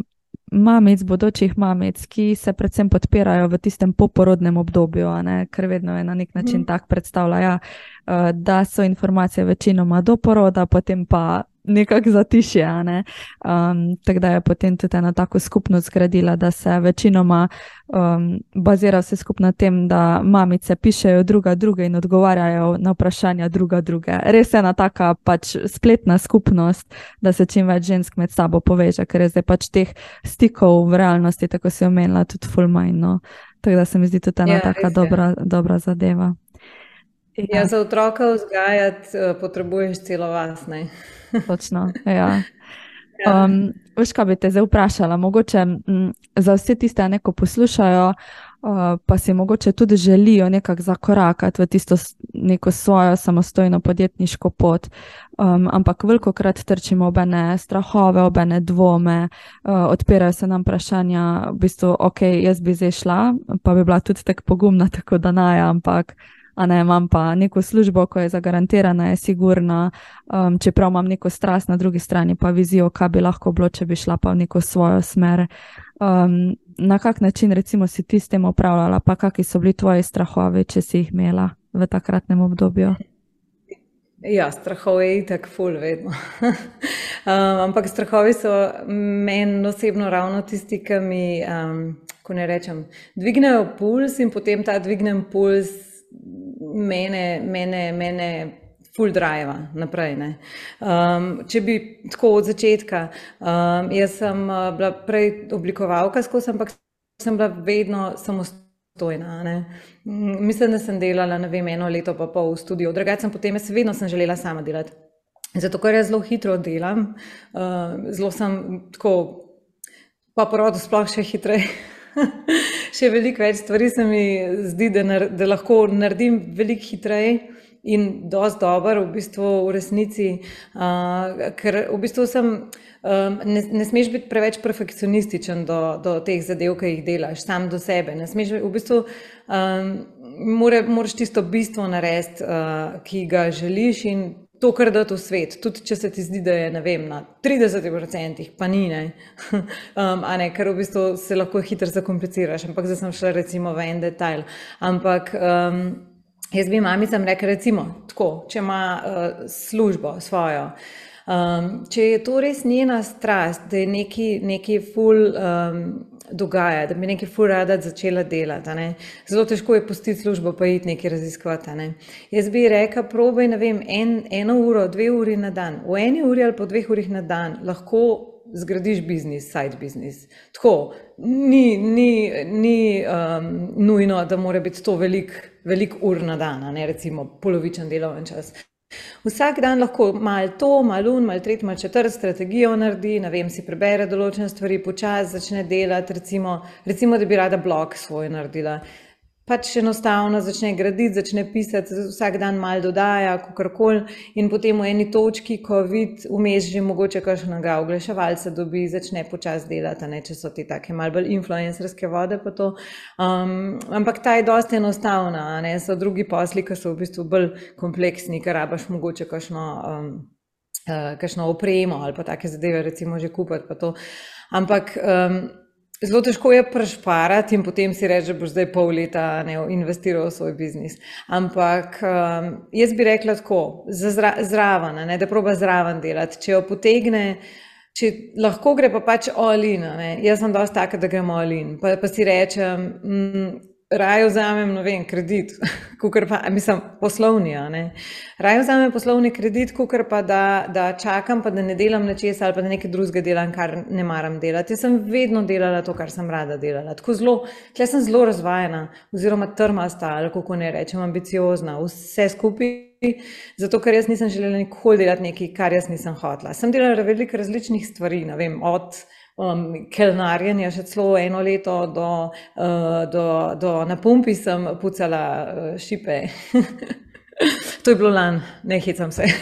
mamic, bodočih mamic, ki se predvsem podpirajo v tistem poporodnem obdobju, ker vedno je na nek način mm. tako predstavlja, uh, da so informacije večinoma do poroda, potem pa nekako zatišje. Ne? Um, tako da je potem tudi ena tako skupnost zgradila, da se večinoma um, bazira vse skupaj na tem, da mamice pišejo druga druge in odgovarjajo na vprašanja druga druge. Res je ena taka pač spletna skupnost, da se čim več žensk med sabo poveže, ker je zdaj pač teh stikov v realnosti, tako si omenila, tudi fulmajno. Tako da se mi zdi tudi ena ja, taka dobra, dobra zadeva. Ja. Ja, za otroka vzgajati uh, potrebuješ celo vas. Točno. Ja. ja. Um, veš, kaj bi te zdaj vprašala? Mogoče m, za vse tiste, ki poslušajo, uh, pa si mogoče tudi želijo nekako zakorakati v tisto neko svojo samostojno podjetniško pot. Um, ampak veliko krat trčimo ob ene strahove, ob ene dvome, uh, odpirajo se nam vprašanja, v bistvu, ok, jaz bi zdaj šla, pa bi bila tudi tako pogumna, tako da naj, ampak a ne imam pa neko službo, ko je zagarantirana, je sigurna, um, čeprav imam neko strast na drugi strani, pa vizijo, kaj bi lahko bilo, če bi šla pa v neko svojo smer. Um, na kak način, recimo, si ti s tem upravljala, pa kakšni so bili tvoji strahovi, če si jih imela v takratnem obdobju? Ja, strahovi je tako ful, vedno. um, ampak strahovi so meni osebno ravno tisti, ki mi, um, ko ne rečem, dvignejo puls in potem ta dvignem puls mene, mene, mene full drive naprej. Um, če bi tako od začetka, um, jaz sem uh, bila prej oblikovalka, skozi, ampak sem bila vedno samostojna. Ne? Mislim, da sem delala vem, eno leto pa pol v studiu, drugače sem potem, jaz vedno sem želela sama delati. Zato, ker jaz zelo hitro delam, uh, zelo sem tako, pa porodu sploh še hitreje. še veliko več stvari se mi zdi, da, nar, da lahko naredim veliko hitreje in dosti dobro, v bistvu v resnici. Uh, ker v bistvu sem, um, ne, ne smeš biti preveč perfekcionističen do, do teh zadev, ki jih delaš, sam do sebe. Ne smeš v bistvu. Um, More, moraš tisto bistvo narediti, uh, ki ga želiš, in to, kar da to svet. Tudi če se ti zdi, da je vem, na 30%, pa ni, ne. um, ne ker v bistvu se lahko hitro zakompliciraš, ampak zdaj sem šla recimo v en detajl. Ampak um, jaz bi mamicam rekla, recimo, tako, če ima uh, službo svojo. Um, če je to res njena strast, da je neki, neki full. Um, dogaja, da bi nekaj furada začela delati. Zelo težko je pustiti službo, pa iti nekaj raziskovati. Ne? Jaz bi rekel, probaj vem, en, eno uro, dve uri na dan. V eni uri ali po dveh urih na dan lahko zgradiš biznis, side biznis. Tako, ni, ni, ni um, nujno, da mora biti to velik, velik ur na dan, ne recimo polovičen delovni čas. Vsak dan lahko malo to, malo un, malo tretji, malo četrt strategijo naredi, ne vem, si prebere določene stvari, počasi začne delati, recimo, recimo, da bi rada blog svoj naredila pač enostavno začne graditi, začne pisati, vsak dan malo dodaja, kako koli, in potem v eni točki, ko vidi vmes že mogoče kakšnega oglaševalca, dobi začne počasi delati, ne, če so ti take malo bolj influencerske vode. Um, ampak ta je dosti enostavna, ne, so drugi posli, ki so v bistvu bolj kompleksni, ker rabaš mogoče kakšno. Um, Uh, kakšno opremo ali pa take zadeve, recimo, že kupiti. Ampak um, Zelo težko je prešparati in potem si reči, da boš zdaj pol leta ne, investiral v svoj biznis. Ampak um, jaz bi rekla tako, zra, zraven, ne, da proba zraven delati. Če jo potegne, če lahko gre pa pač olin. Jaz sem dosta taka, da gremo olin. Pa, pa si rečem, mm, raje vzamem, ne vem, kredit, kukor pa, mislim, poslovni, ne. Raje vzamem poslovni kredit, kukor pa da, da čakam, pa da ne delam nečesa ali pa da nekaj drugega delam, kar ne maram delati. Jaz sem vedno delala to, kar sem rada delala. Tako zelo, tle sem zelo razvajena, oziroma trmasta, ali kako ne rečem, ambiciozna, vse skupaj. Zato, ker jaz nisem želela nikoli delati nekaj, kar jaz nisem hotela. Sem delala veliko različnih stvari, ne vem, od um, kelnarjenja, še celo eno leto, do, uh, do, do na pumpi sem pucala uh, šipe. to je bilo lani, ne hecam se.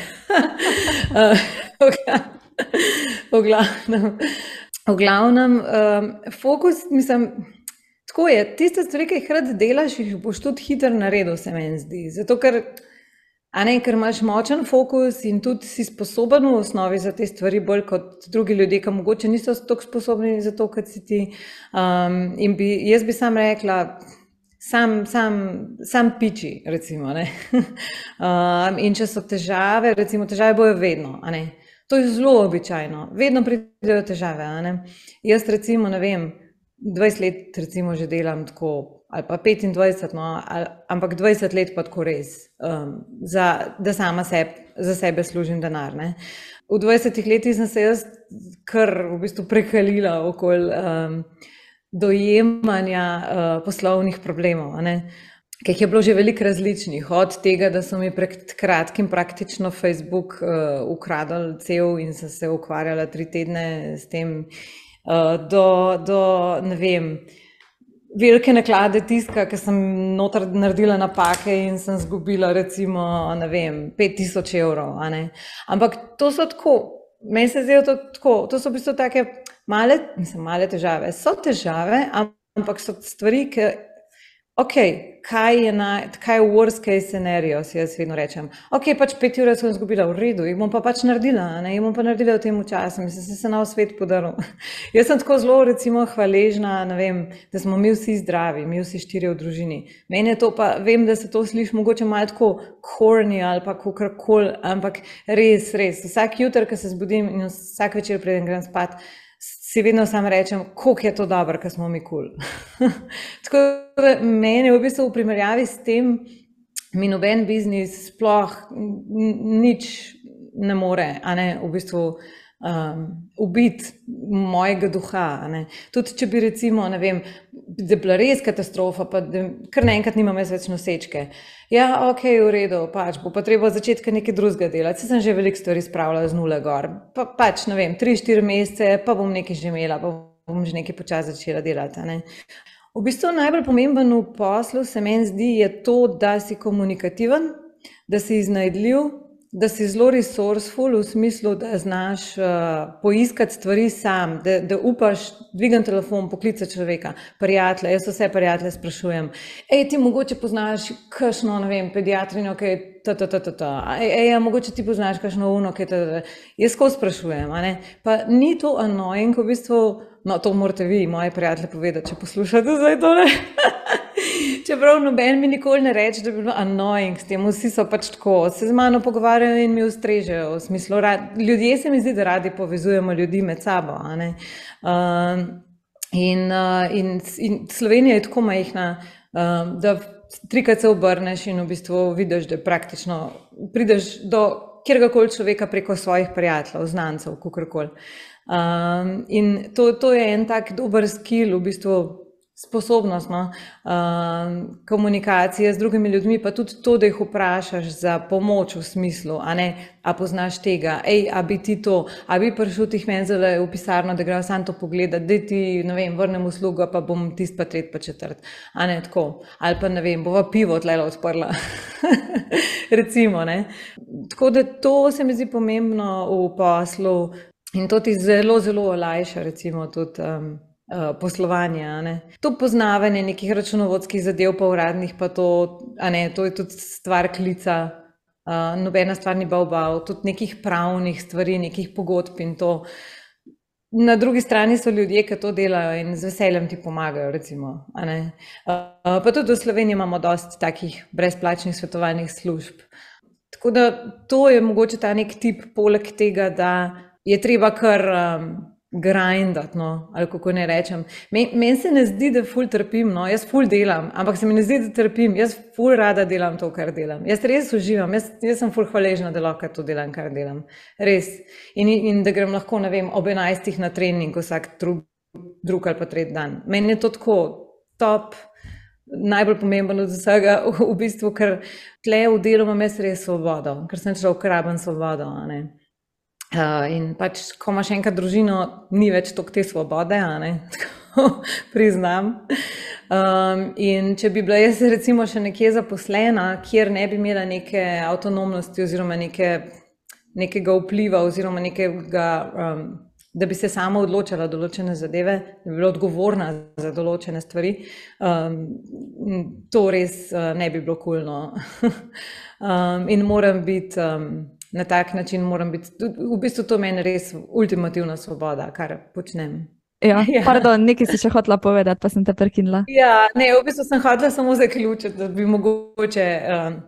v glavnem, v glavnem um, fokus, mislim. Tako je, tiste stvari, ki jih rad delaš, jih boš tudi hitro naredil, se meni zdi. Zato, ker A ne, ker imaš močen fokus in tudi si sposoben v osnovi za te stvari, bolj kot drugi ljudje, ki mogoče niso tako sposobni za to, kot si ti. Um, in bi, jaz bi sam rekla, sam, sam, sam piči, recimo. um, in če so težave, recimo, težave bojo vedno. To je zelo običajno, vedno pridejo težave. Jaz, recimo, ne vem, 20 let, recimo, že delam tako ali pa 25, no, ali, ampak 20 let pa tako res, um, za, da sama seb, za sebe služim denar. Ne. V 20 letih sem se jaz kar v bistvu prekalila okoli um, dojemanja uh, poslovnih problemov. Ker je bilo že veliko različnih, od tega, da so mi pred kratkim praktično Facebook uh, ukradli cel in sem se ukvarjala tri tedne s tem, uh, do, do ne vem, uh, velike naklade tiska, ker sem noter naredila napake in sem zgubila, recimo, ne vem, 5000 evrov. Ampak to so tako, meni se zdi, to, tako, to so v bistvu take male, mislim, male težave. So težave, ampak so stvari, ki ok, kaj je, na, kaj je worst case scenario, si jaz vedno rečem. Ok, pač pet ur sem izgubila, v redu, jih bom pa pač naredila, ne, jih bom pa naredila v tem času, mislim, se se na svet podaril. jaz sem tako zelo, recimo, hvaležna, vem, da smo mi vsi zdravi, mi vsi štiri v družini. Meni je to pa, vem, da se to sliši mogoče malo tako korni ali pa kakorkoli, ampak res, res, vsak jutr, ko se zbudim in vsak večer preden grem spat, si vedno sam rečem, kako je to dobro, ker smo mi kul. Cool. Tako da meni v bistvu v primerjavi s tem, mi noben biznis sploh nič ne more, a ne v bistvu um, ubiti mojega duha. Tudi če bi recimo, ne vem, da je bila res katastrofa, pa da kar naenkrat nimam več nosečke. Ja, ok, v redu, pač bo pa treba začeti nekaj drugega delati. Se sem že veliko stvari spravila z nule gor. Pa, pač, ne vem, tri, štiri mesece, pa bom nekaj že imela, pa bom že nekaj počasi začela delati. V bistvu najbolj pomemben v poslu se meni zdi to, da si komunikativen, da si iznajdljiv, da si zelo resourceful v smislu, da znaš uh, poiskati stvari sam, da, da upaš dvigati telefon, poklicati človeka, prijatelje. Jaz vse prijatelje sprašujem. Ej, ti mogoče poznaš kakšno, ne vem, pediatrinjo, ki je ta, ta, ta, ta, ta. Ej, ja, mogoče ti poznaš kakšno uno, ki je ta, ta, ta. Jaz ko sprašujem, pa ni to annoying, v bistvu, no, to morate vi, moji prijatelji, povedati, če poslušate zdaj tole. Čeprav noben mi nikoli ne reče, da bi bilo annoying s tem, vsi so pač tako, se z mano pogovarjajo in mi ustrežejo. Smislu, rad, ljudje se mi zdi, da radi povezujemo ljudi med sabo. Uh, in, uh, in, in Slovenija je tako majhna, uh, da trikrat se obrneš in v bistvu vidiš, da praktično prideš do kjerkoli človeka preko svojih prijateljev, znancev, kakorkoli. Um, in to, to je en tak dober skill, v bistvu sposobnost no, uh, komunikacije z drugimi ljudmi, pa tudi to, da jih vprašaš za pomoč v smislu, a ne, a poznaš tega, hej, a bi ti to, a bi prišel tih meni zelo v pisarno, da grejo sam to pogledati, da ti, ne vem, vrnem uslugo, pa bom tist pa tret pa četrt, a ne tako, ali pa ne vem, bova pivo tlelo odprla, recimo, ne. Tako da to se mi zdi pomembno v poslu in to ti zelo, zelo olajša, recimo tudi. Um, Eh, poslovanja. Ne. To poznavanje nekih računovodskih zadev, pa uradnih, pa to, ne, to je tudi stvar klica. Uh, nobena stvar ni bil bav, tudi nekih pravnih stvari, nekih pogodb in to. Na drugi strani so ljudje, ki to delajo in z veseljem ti pomagajo. Recimo, uh, pa tudi v Sloveniji imamo dosti takih brezplačnih svetovalnih služb. Tako da to je mogoče ta nek tip, poleg tega, da je treba kar um, grindati, no, ali kako ne rečem. Meni men se ne zdi, da ful trpim, no, jaz ful delam, ampak se mi ne zdi, da trpim, jaz ful rada delam to, kar delam. Jaz res uživam, jaz, jaz sem ful hvaležna, da lahko to delam, kar delam. Res. In, in da grem lahko, ne vem, ob 11. na trening vsak drug, drug ali pa tretji dan. Meni je to tako top. Najbolj pomemben od vsega, v bistvu, ker tle v delu imam res svobodo, ker sem šel ukraben svobodo. Uh, in pač, ko imaš enkrat družino, ni več toliko te svobode, tako priznam. Um, in če bi bila jaz, recimo, še nekje zaposlena, kjer ne bi imela neke avtonomnosti, oziroma neke, nekega vpliva, oziroma nekega, um, da bi se sama odločila za določene zadeve, da bi bila odgovorna za določene stvari, um, to res uh, ne bi bilo kulno. um, in moram biti. Um, na tak način moram biti. V bistvu to meni res ultimativna svoboda, kar počnem. Ja, ja. Pardon, nekaj si še hotela povedati, pa sem te prekinila. Ja, ne, v bistvu sem hotela samo zaključiti, da bi mogoče, um,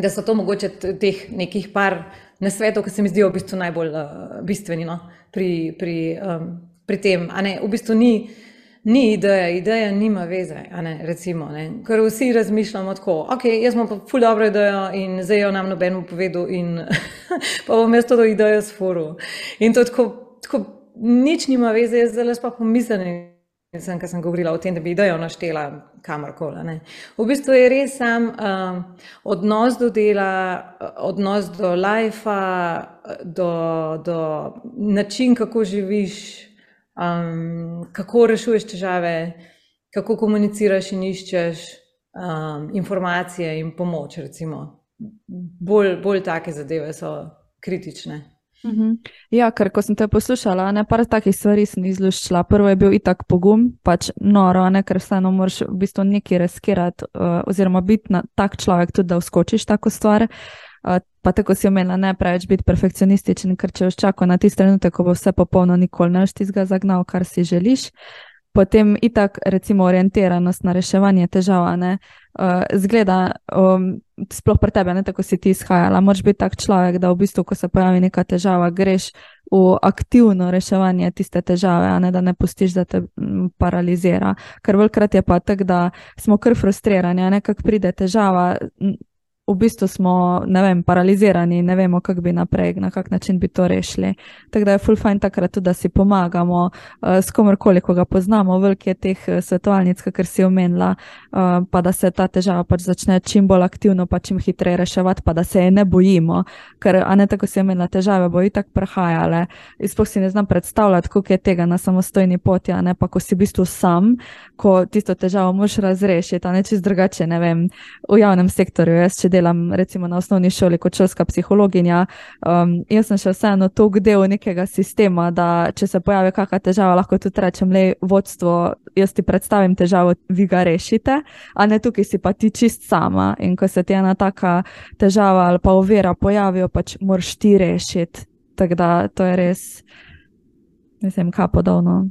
da so to mogoče teh nekih par nasvetov, ki se mi zdijo v bistvu najbolj uh, bistveni no, pri, pri, um, pri tem. A ne, v bistvu ni ni ideja, ideja nima veze. Ne, recimo, ne. Ker vsi razmišljamo tako, ok, jaz imam pa ful dobro idejo in zdaj jo nam noben povedal, in pa bom jaz to idejo sforu. In to tako, tako nič nima veze, jaz zdaj pa pomislim. Ker sem govorila o tem, da bi idejo naštela kamorkoli. V bistvu je res sam um, odnos do dela, odnos do lajfa, do, do način, kako živiš, um, kako rešuješ težave, kako komuniciraš in iščeš um, informacije in pomoč. Bolj, bolj take zadeve so kritične. Mhm. Ja, ker ko sem te poslušala, ne par takih stvari sem izluščila. Prvo je bil itak pogum, pač noro, ne, ker vseeno moraš v bistvu nekaj riskirati, uh, oziroma biti tak človek tudi, da uskočiš tako stvar. Pa tako si omenila, ne preveč biti perfekcionističen, ker če boš čakal na tisti trenutek, ko bo vse popolno, nikoli ne boš tizga zagnal, kar si želiš. Potem itak, recimo, orientiranost na reševanje težav, ne, uh, zgleda, um, sploh pri tebi, ne tako si ti izhajala. Moraš biti tak človek, da v bistvu, ko se pojavi neka težava, greš v aktivno reševanje tiste težave, ne, da ne pustiš, da te paralizira. Ker velikrat je pa tako, da smo kar frustrirani, nekako pride težava. V bistvu smo, ne vem, paralizirani, ne vemo, kako bi naprej, na kak način bi to rešili. Tako da je full fajn takrat tudi, da si pomagamo uh, s komorkoli, ko ga poznamo, velike teh uh, svetovalnic, kar si omenila, uh, pa da se ta težava pač začne čim bolj aktivno, pa čim hitreje reševati, pa da se je ne bojimo, ker, a ne tako si omenila, težave bo itak prehajale. Izpoh si ne znam predstavljati, koliko je tega na samostojni poti, a ne pa, ko si v bistvu sam, ko tisto težavo moš razrešiti, a ne čez drugače, ne vem, v javnem sektorju. Jaz, delam recimo na osnovni šoli kot šolska psihologinja, um, jaz sem še vseeno tok del nekega sistema, da če se pojavi kakšna težava, lahko tudi rečem, le vodstvo, jaz ti predstavim težavo, vi ga rešite, a ne tukaj si pa ti čist sama. In ko se ti ena taka težava ali pa ovira pojavijo, pač moraš ti rešiti. Tako da to je res, mislim, kapodobno.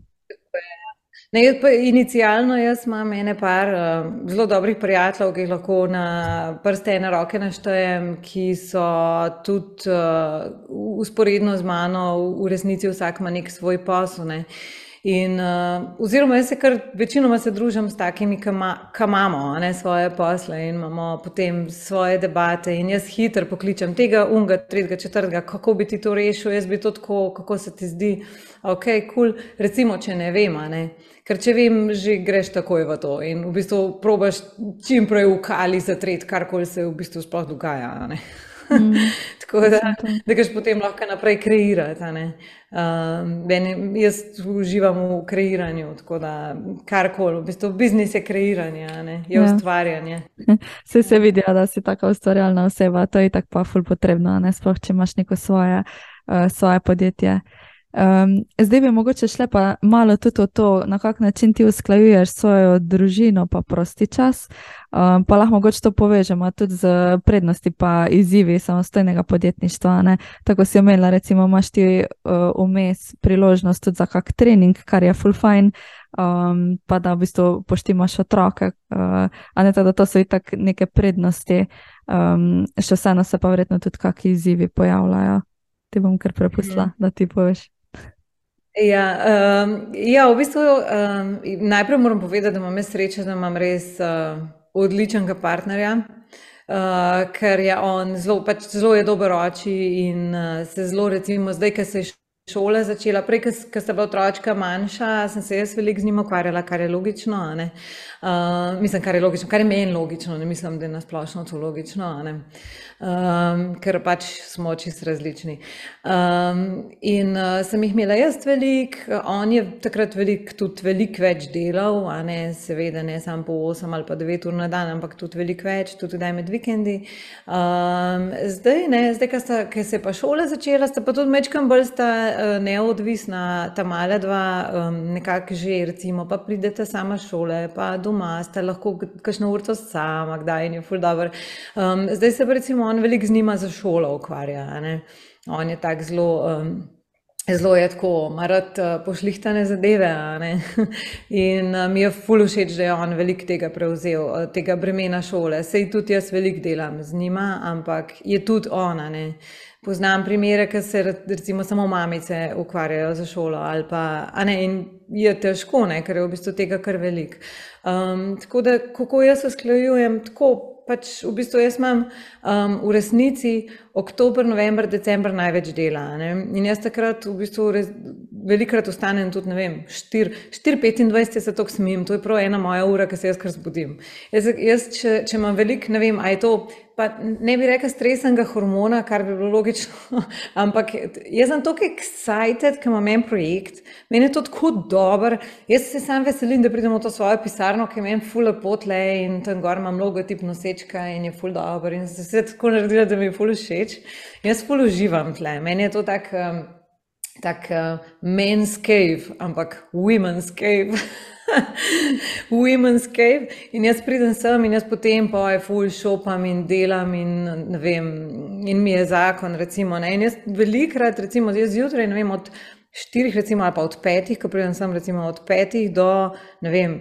Ne, jaz pa inicialno jaz imam ene par uh, zelo dobrih prijateljev, ki jih lahko na prste ene roke naštejem, ki so tudi uh, usporedno z mano v resnici vsak ima nek svoj posel. Ne. In, uh, oziroma, jaz se kar večinoma se družim s takimi, ki imamo ne, svoje posle in imamo potem svoje debate. In jaz hitro pokličem tega, unga, tretjega, četrtega, kako bi ti to rešil, jaz bi to tako, kako se ti zdi, ok, kul, cool. recimo, če ne vem. Ne. Ker če vem, že greš takoj v to in v bistvu probaš čim prej v kali zatreti, karkoli se v bistvu sploh dogaja. Mm. Tako da, da greš potem lahko naprej kreirati. Um, jaz uživam v kreiranju, tako da karkoli, v bistvu biznis je kreiranje, ne? je ja. ustvarjanje. Se se vidi, da si tako ustvarjalna oseba, to je tako pa ful potrebno, ne sploh če imaš neko svoje, uh, svoje podjetje. Um, zdaj bi mogoče šle pa malo tudi o to, na kak način ti usklajuješ svojo družino, pa prosti čas. Um, pa lahko mogoče to povežemo tudi z prednosti in izzivi samostojnega podjetništva. Ne? Tako si omenila, recimo, imaš ti uh, vmes priložnost tudi za kak trening, kar je full fine. Um, pa da v bistvu poštimaš otroke, uh, a ne tako, da to so itak neke prednosti, um, še vseeno se pa verjetno tudi kakšni izzivi pojavljajo. Ti bom kar prepustila, mm -hmm. da ti poveš. Ja, um, ja, v bistvu um, najprej moram povedati, da imam srečo, da imam res uh, odličnega partnerja. Uh, ker je on zelo, pač zelo je dober oči in uh, se zelo, recimo, zdaj, ki se je šole začela. Prej, ko sta bila otročka manjša, sem se jaz veliko z njim ukvarjala, kar je logično. Uh, mislim, kar je logično, kar je meni logično, ne mislim, da je nasplošno to logično. Um, ker pač smo čisto različni. Um, in uh, sem jih imela jaz velik, on je takrat velik, tudi veliko več delal, a ne seveda ne samo po 8 ali pa 9 ur na dan, ampak tudi veliko več, tudi daj med vikendi. Um, zdaj, ne, zdaj, ker se je pa šola začela, sta pa tudi mečkam bolj sta neodvisna, ta mala dva, um, nekako že, recimo, pa pridete sama šole, pa doma, sta lahko kakšno urto sama, kdaj in je ful dobro. Um, zdaj se pa recimo on veliko z njima za šolo ukvarja. On je tako zelo. Um, Zelo je tako, marat uh, pošlihtane zadeve. In uh, mi je fully všeč, da je on veliko tega prevzel, tega bremena šole. Sej tudi jaz veliko delam z njima, ampak je tudi ona. Ne? Poznam primere, ki se recimo samo mamice ukvarjajo za šolo. Pa, ne, in je težko, ne? ker je v bistvu tega kar velik. Um, tako da, kako jaz usklajujem, tako pač v bistvu jaz imam um, v resnici oktober, november, december največ dela. Ne? In jaz takrat v bistvu res, velikrat ostanem tudi, ne vem, 4-25 se to smim, to je prav ena moja ura, ki se jaz kar zbudim. Jaz, jaz če, če imam veliko, ne vem, a je to pa ne bi rekel stresnega hormona, kar bi bilo logično, ampak jaz sem tako excited, ker imam en projekt, meni je to tako dober. Jaz se sam veselim, da pridem v to svojo pisarno, ki ima en full potle in tam gor imam logotip nosečka in je full dober in se vse tako naredila, da mi je full všeč. Jaz full uživam tle, meni je to tak. Um, Tak uh, men's cave, ampak women's cave. Women's Cave. In jaz pridem sem in jaz potem pa je full shopam in delam in ne vem, in mi je zakon, recimo, ne, in jaz velikrat, recimo, jaz zjutraj, ne vem, od štirih, recimo, ali pa od petih, ko pridem sem, recimo, od petih do, ne vem,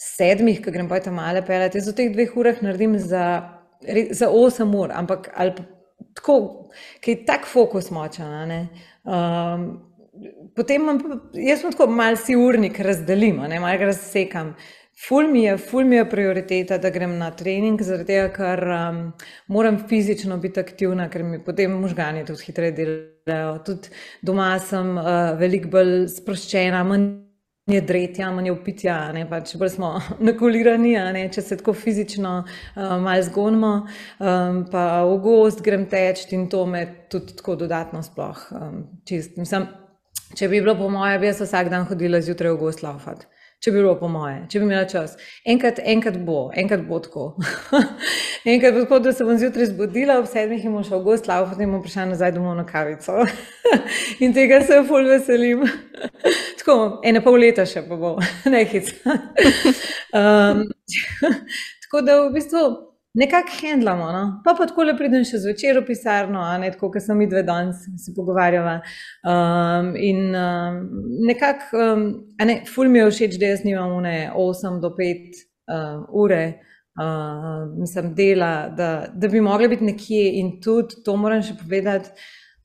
sedmih, ko grem pa tam male pelati, jaz v teh dveh urah naredim za, za osem ur, ampak ali tako, ki je tak fokus močan, ne, um, potem imam, jaz sem tako malce urnik, razdelimo, ne malo razsekam. Ful mi, je, ful mi je prioriteta, da grem na trening, zaradi tega, ker um, moram fizično biti aktivna, ker mi potem možgani tudi hitreje delajo. Tudi doma sem uh, veliko bolj sproščena, manj je dretja, manj je upitja, ne pač bolj smo nakulirani, ne, če se tako fizično uh, malo zgonimo. Um, pa v gost grem teč in to me tudi tako dodatno sploh um, čist. Mislim, Če bi bilo po moje, bi jaz vsak dan hodila zjutraj v gost laufat. Če bi bilo po moje, če bi imela čas. Enkrat, enkrat bo, enkrat bo tako. enkrat bo tako, da se bom zjutraj zbudila, ob sedmih in bom šla v gost laufat in bom prišla nazaj domov na kavico. in tega se ful veselim. tako, ene pol leta še pa bo, nehic. um, tako da v bistvu nekako handlamo. No? Pa pa tako le pridem še zvečer v pisarno, ne tako, kot sem dve danes se pogovarjala. Um, in um, nekako, um, ne, ful mi je všeč, da jaz nimam une 8 do 5 uh, ure. Uh, mislim, dela, da, da bi mogli biti nekje, in tudi to moram še povedati,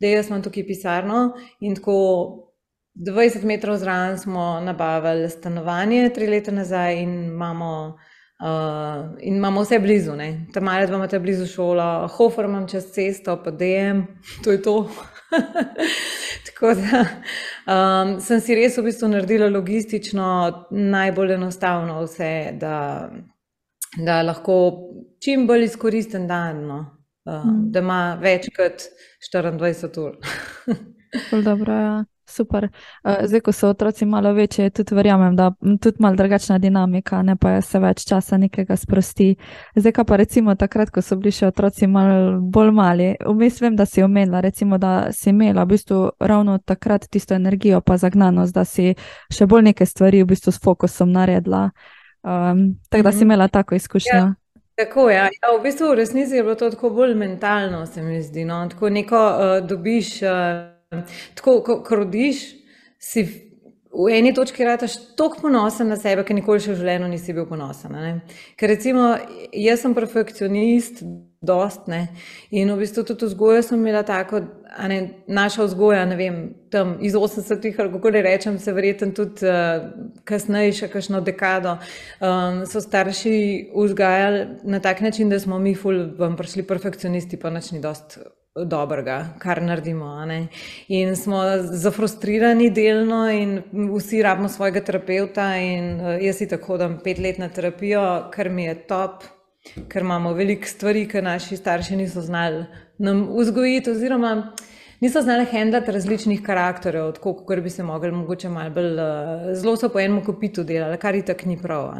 da jaz imam tukaj pisarno. In tako 20 metrov zraven smo nabavili stanovanje, tri leta nazaj, in imamo Uh, in imamo vse blizu, tam malo dva imate blizu šolo, hofer imam čez cesto, pa DM, to je to. Tako da um, sem si res v bistvu naredila logistično najbolj enostavno vse, da, da lahko čim bolj izkoristen dan, no? uh, mm. da ima več kot 24 ur. Dobro, ja. Super. Eh, zdaj, ko so otroci malo večji, tudi verjamem, da je tudi malo drugačna dinamika, ne pa se več časa nekega sprosti. Zdaj, pa recimo takrat, ko so bili še otroci malo bolj mali, vmes vem, da si omenila, recimo, da si imela v bistvu ravno takrat tisto energijo, pa zagnanost, da si še bolj neke stvari v bistvu s fokusom naredila. Um, tako da si mhm. imela tako izkušnjo. Ja. Tako je. Ja. ja, v bistvu v resnici je bilo to tako bolj mentalno, se mi zdi. No? Tako neko uh, dobiš. Uh, Tako, ko, ko rodiš, si v eni točki rataš tako ponosen na sebe, ker nikoli še v življenju nisi bil ponosen. Ne? Ker recimo, jaz sem perfekcionist, dost ne. In v bistvu tudi vzgoja sem imela tako, ne, naša vzgoja, ne vem, tam iz 80-ih, ali kako rečem, se verjetno tudi uh, kasneje, še kakšno dekado, um, so starši vzgajali na tak način, da smo mi ful vam prišli perfekcionisti, pa nič ni dost dobrega, kar naredimo. In smo zafrustrirani delno, in vsi rabimo svojega terapeuta. Uh, jaz si tako hodam pet let na terapijo, kar mi je top, ker imamo veliko stvari, ki naši starši niso znali nam vzgojiti, oziroma niso znali handlati različnih karakterjev, tako kot bi se mogli, mogoče malo bolj, uh, zelo so po enem kopitu delali, kar je tako ni prav.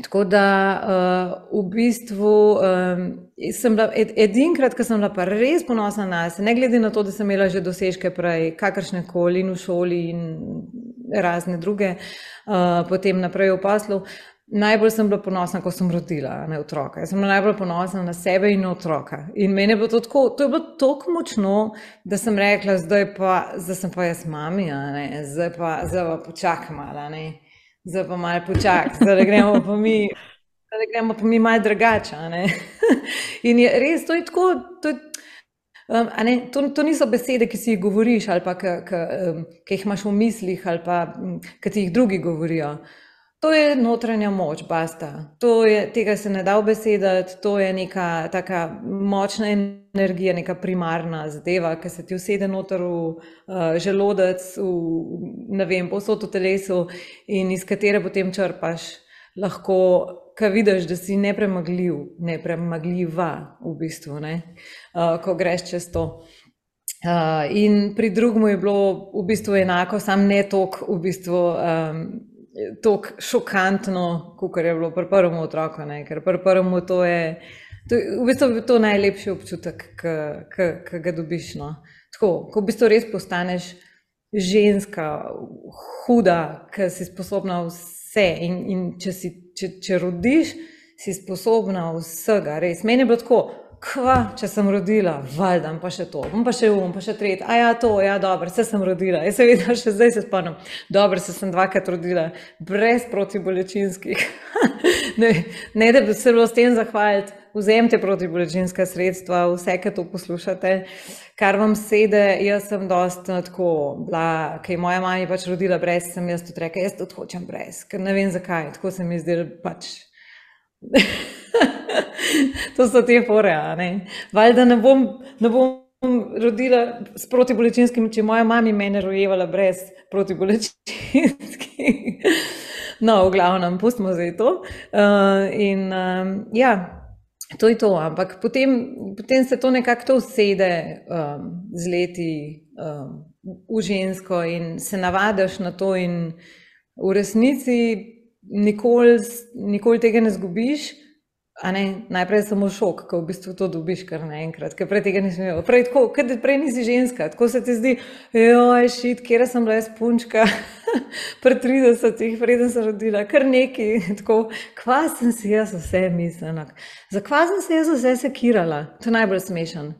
Tako da uh, v bistvu um, sem bila ed, edinkrat, ko sem bila pa res ponosna na sebe, ne glede na to, da sem imela že dosežke prej, kakršne koli in v šoli in razne druge, uh, potem naprej v poslu. Najbolj sem bila ponosna, ko sem rodila ne, otroka. Jaz sem bila najbolj ponosna na sebe in na otroka. In meni je bilo to tako, to je bilo tako močno, da sem rekla, zdaj pa, zdaj sem pa jaz mami, ne, zdaj pa, zdaj pa počakaj malo zdaj pa malo počakaj, zdaj gremo pa mi. Da gremo pa mi malo drugače. In je res, to je tako. To, je, um, ne, to, to niso besede, ki si jih govoriš, ali pa ki um, jih imaš v mislih, ali pa ki ti jih drugi govorijo. To je notranja moč, basta. To je, tega se ne da obesedati, to je neka taka močna energija, neka primarna zadeva, ki se ti usede noter v uh, želodec, v, ne vem, posod v telesu in iz katere potem črpaš. Lahko, ki vidiš, da si nepremagljiv, nepremagljiva v bistvu, ne? uh, ko greš čez to. Uh, in pri drugemu je bilo v bistvu enako, sam ne tok v bistvu. Um, tako šokantno, kot je bilo pri prvem otroku. Ne? Ker pri prvem to je, to je v bistvu to najlepši občutek, ki ga dobiš. No? Tako, ko v bistvu res postaneš ženska, huda, ki si sposobna vse. In, in če, si, če, če rodiš, si sposobna vsega. Res. Meni je bilo tako kva, če sem rodila, valjda, pa še to, pa še um, pa še tretji. A ja, to, ja, dobro, vse sem rodila. Jaz se vidim, še zdaj se spomnim. Dobro, se sem dvakrat rodila, brez protibolečinskih. ne, ne, da bi se bilo s tem zahvaliti. Vzemite protibolečinska sredstva, vse, ki to poslušate, kar vam sede. Jaz sem dosta tako, ki je moja mama pač rodila brez, sem jaz tudi rekla, jaz tudi hočem brez, ker ne vem zakaj, tako se mi zdelo pač. to so te fore. Valjda ne bom, ne bom rodila s protibolečinskim, če moja mama meni rojevala brez protibolečinskih. No, v glavnem, pustimo zdaj to. Uh, in um, ja. To je to, ampak potem, potem se to nekako usede um, z leti um, v žensko in se navadiš na to, in v resnici nikoli, nikoli tega ne zgubiš. Ne, najprej je samo šok, ko v bistvu to dobiš kar naenkrat, ker prej tega nisem imel. Prej, tako, prej nisi ženska, tako se ti zdi, ojoj, šit, kje sem bila jaz punčka, pred 30, preden sem rodila, kar neki, tako, kva sem si jaz vse mislila. Za kva sem se jaz vse sekirala, to je najbolj smešen.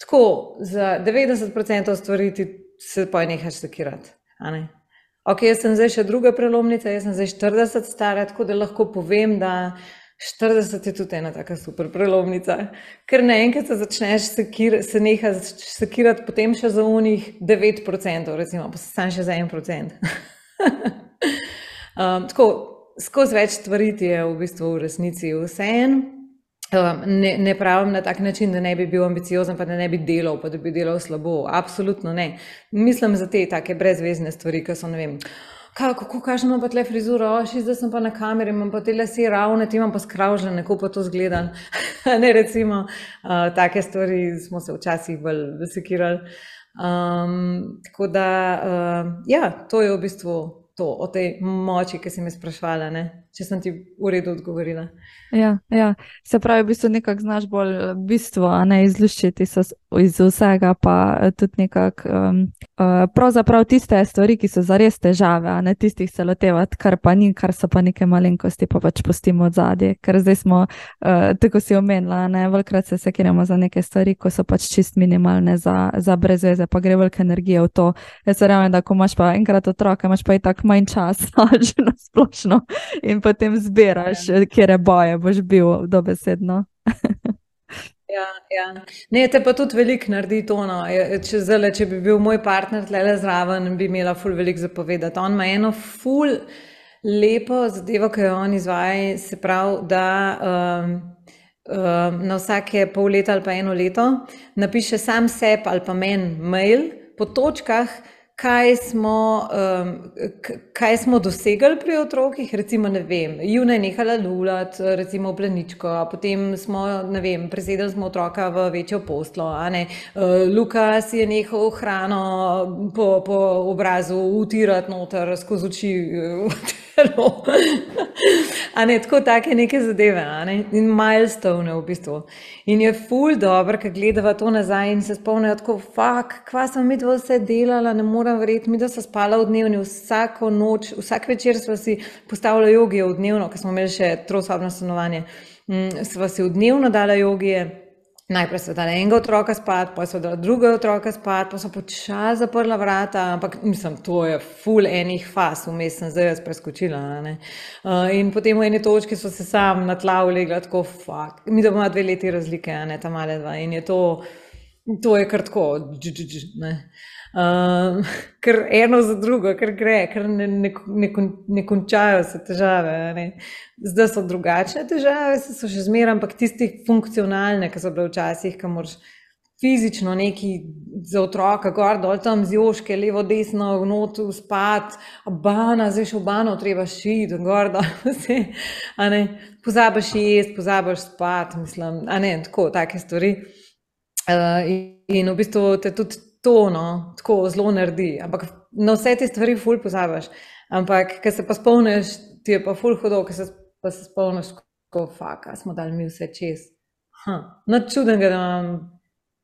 Tako, za 90% stvari ti se pa nehaš sekirati. Ok, jaz sem zdaj še druga prelomnica, jaz sem zdaj 40 stara, tako da lahko povem, da 40 je tudi ena tako super prelomnica, ker naenkrat se začneš sekir, se neha sekirati, potem še za unih 9%, recimo, pa se sam še za 1%. um, tako, skozi več stvari je v bistvu v resnici vse en. Ne, ne pravim na tak način, da ne bi bil ambiciozen, pa da ne bi delal, pa da bi delal slabo. Absolutno ne. Mislim za te take brezvezne stvari, ki so ne vem kako kažemo pa tle frizuro, oši, zdaj sem pa na kameri, imam pa te lase ravne, ti imam pa skravžene, kako pa to zgleda. ne recimo, uh, take stvari smo se včasih bolj vesekirali. Um, tako da, uh, ja, to je v bistvu to, o tej moči, ki si me sprašvala, ne? Če sem ti v redu odgovorila. Ja, ja. Se pravi, v bistvu nekako znaš bolj eh, bistvo, a ne izluščiti iz vsega, pa eh, tudi nekako um, uh, pravzaprav tiste stvari, ki so zares težave, a ne tistih se lotevati, kar pa ni, kar so pa neke malenkosti, pa pač pustimo od zadje. Ker zdaj smo, uh, tako si omenila, ne velikrat se sekiramo za neke stvari, ko so pač čist minimalne za, za brezveze, pa gre velika energija v to. Jaz verjamem, da ko imaš pa enkrat otroka, imaš pa i tak manj časa, že na splošno in potem zbiraš, ja. kje je boje boš bil dobesedno. Ja, ja. Ne, te pa tudi veliko naredi to. No. Če, zale, če bi bil moj partner tle zraven, bi imela ful veliko zapovedati. On ima eno ful lepo zadevo, ki jo on izvaja, se pravi, da um, um, na vsake pol leta ali pa eno leto napiše sam sebi ali pa meni mail po točkah, kaj smo, um, kaj smo dosegli pri otrokih, recimo, ne vem, Juna je nehala lulati, recimo, pleničko, potem smo, ne vem, presedeli smo otroka v večjo ne, uh, Luka si je nehal hrano po, po obrazu utirati noter skozi oči. telo. ne, tako take neke zadeve, ne? in milestone v bistvu. In je ful dobro, ker gledava to nazaj in se spomnijo, tako, fuck, kva sem mi to vse delala, ne morem verjeti, mi da so spala v dnevni, vsako noč, vsak večer smo si postavljali jogije v dnevno, ker smo imeli še trosobno stanovanje. Mm, sva si v dnevno dala jogije. Najprej so dali enega otroka spat, pa so dali drugega otroka spat, pa so počasi zaprla vrata, ampak mislim, to je full enih faz, vmes sem zdaj jaz preskočila. Uh, in potem v eni točki so se sam na tla ulegla, tako fuk. Mi da bomo dve leti razlike, ne ta male dva. In je to, to je kar tako, dž, dž, dž, ne. Um, ker eno za drugo, ker gre, ker ne, ne, ne, ne končajo se težave. Ne. Zdaj so drugačne težave, so še zmeraj, ampak tisti funkcionalne, ki so bile včasih, ki moraš fizično neki za otroka, gor dol tam z joške, levo, desno, v notu spat, bana, zdaj še v bano treba šiti, gor dol vse. Pozabiš jesti, pozabiš spat, mislim, a ne, tako, take stvari. Uh, in, in v bistvu te tudi to no, tako zelo naredi. Ampak na vse te stvari ful pozabiš. Ampak, ker se pa spomniš, ti je pa ful hodo, ker se pa se spomniš, kako faka smo dali mi vse čez. No, čuden, da imam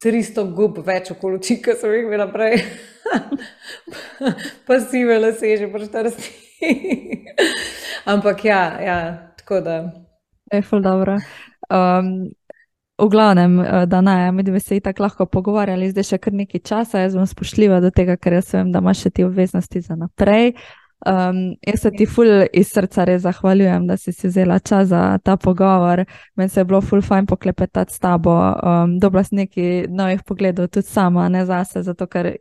300 gub več okoli oči, kot so jih imela prej. pa si vele se že prštrsti. Ampak ja, ja, tako da. Je ful dobro. Um, V glavnem, eh, da ne, mi dve se tako lahko pogovarjali, zdaj še kar nekaj časa, jaz bom spoštljiva do tega, ker jaz vem, da imaš še ti obveznosti za naprej. Um, jaz se ti ful iz srca res zahvaljujem, da si si vzela čas za ta pogovor. Meni se je bilo ful fajn poklepetati s tabo, um, dobila si nekaj novih pogledov tudi sama, ne zase, zato ker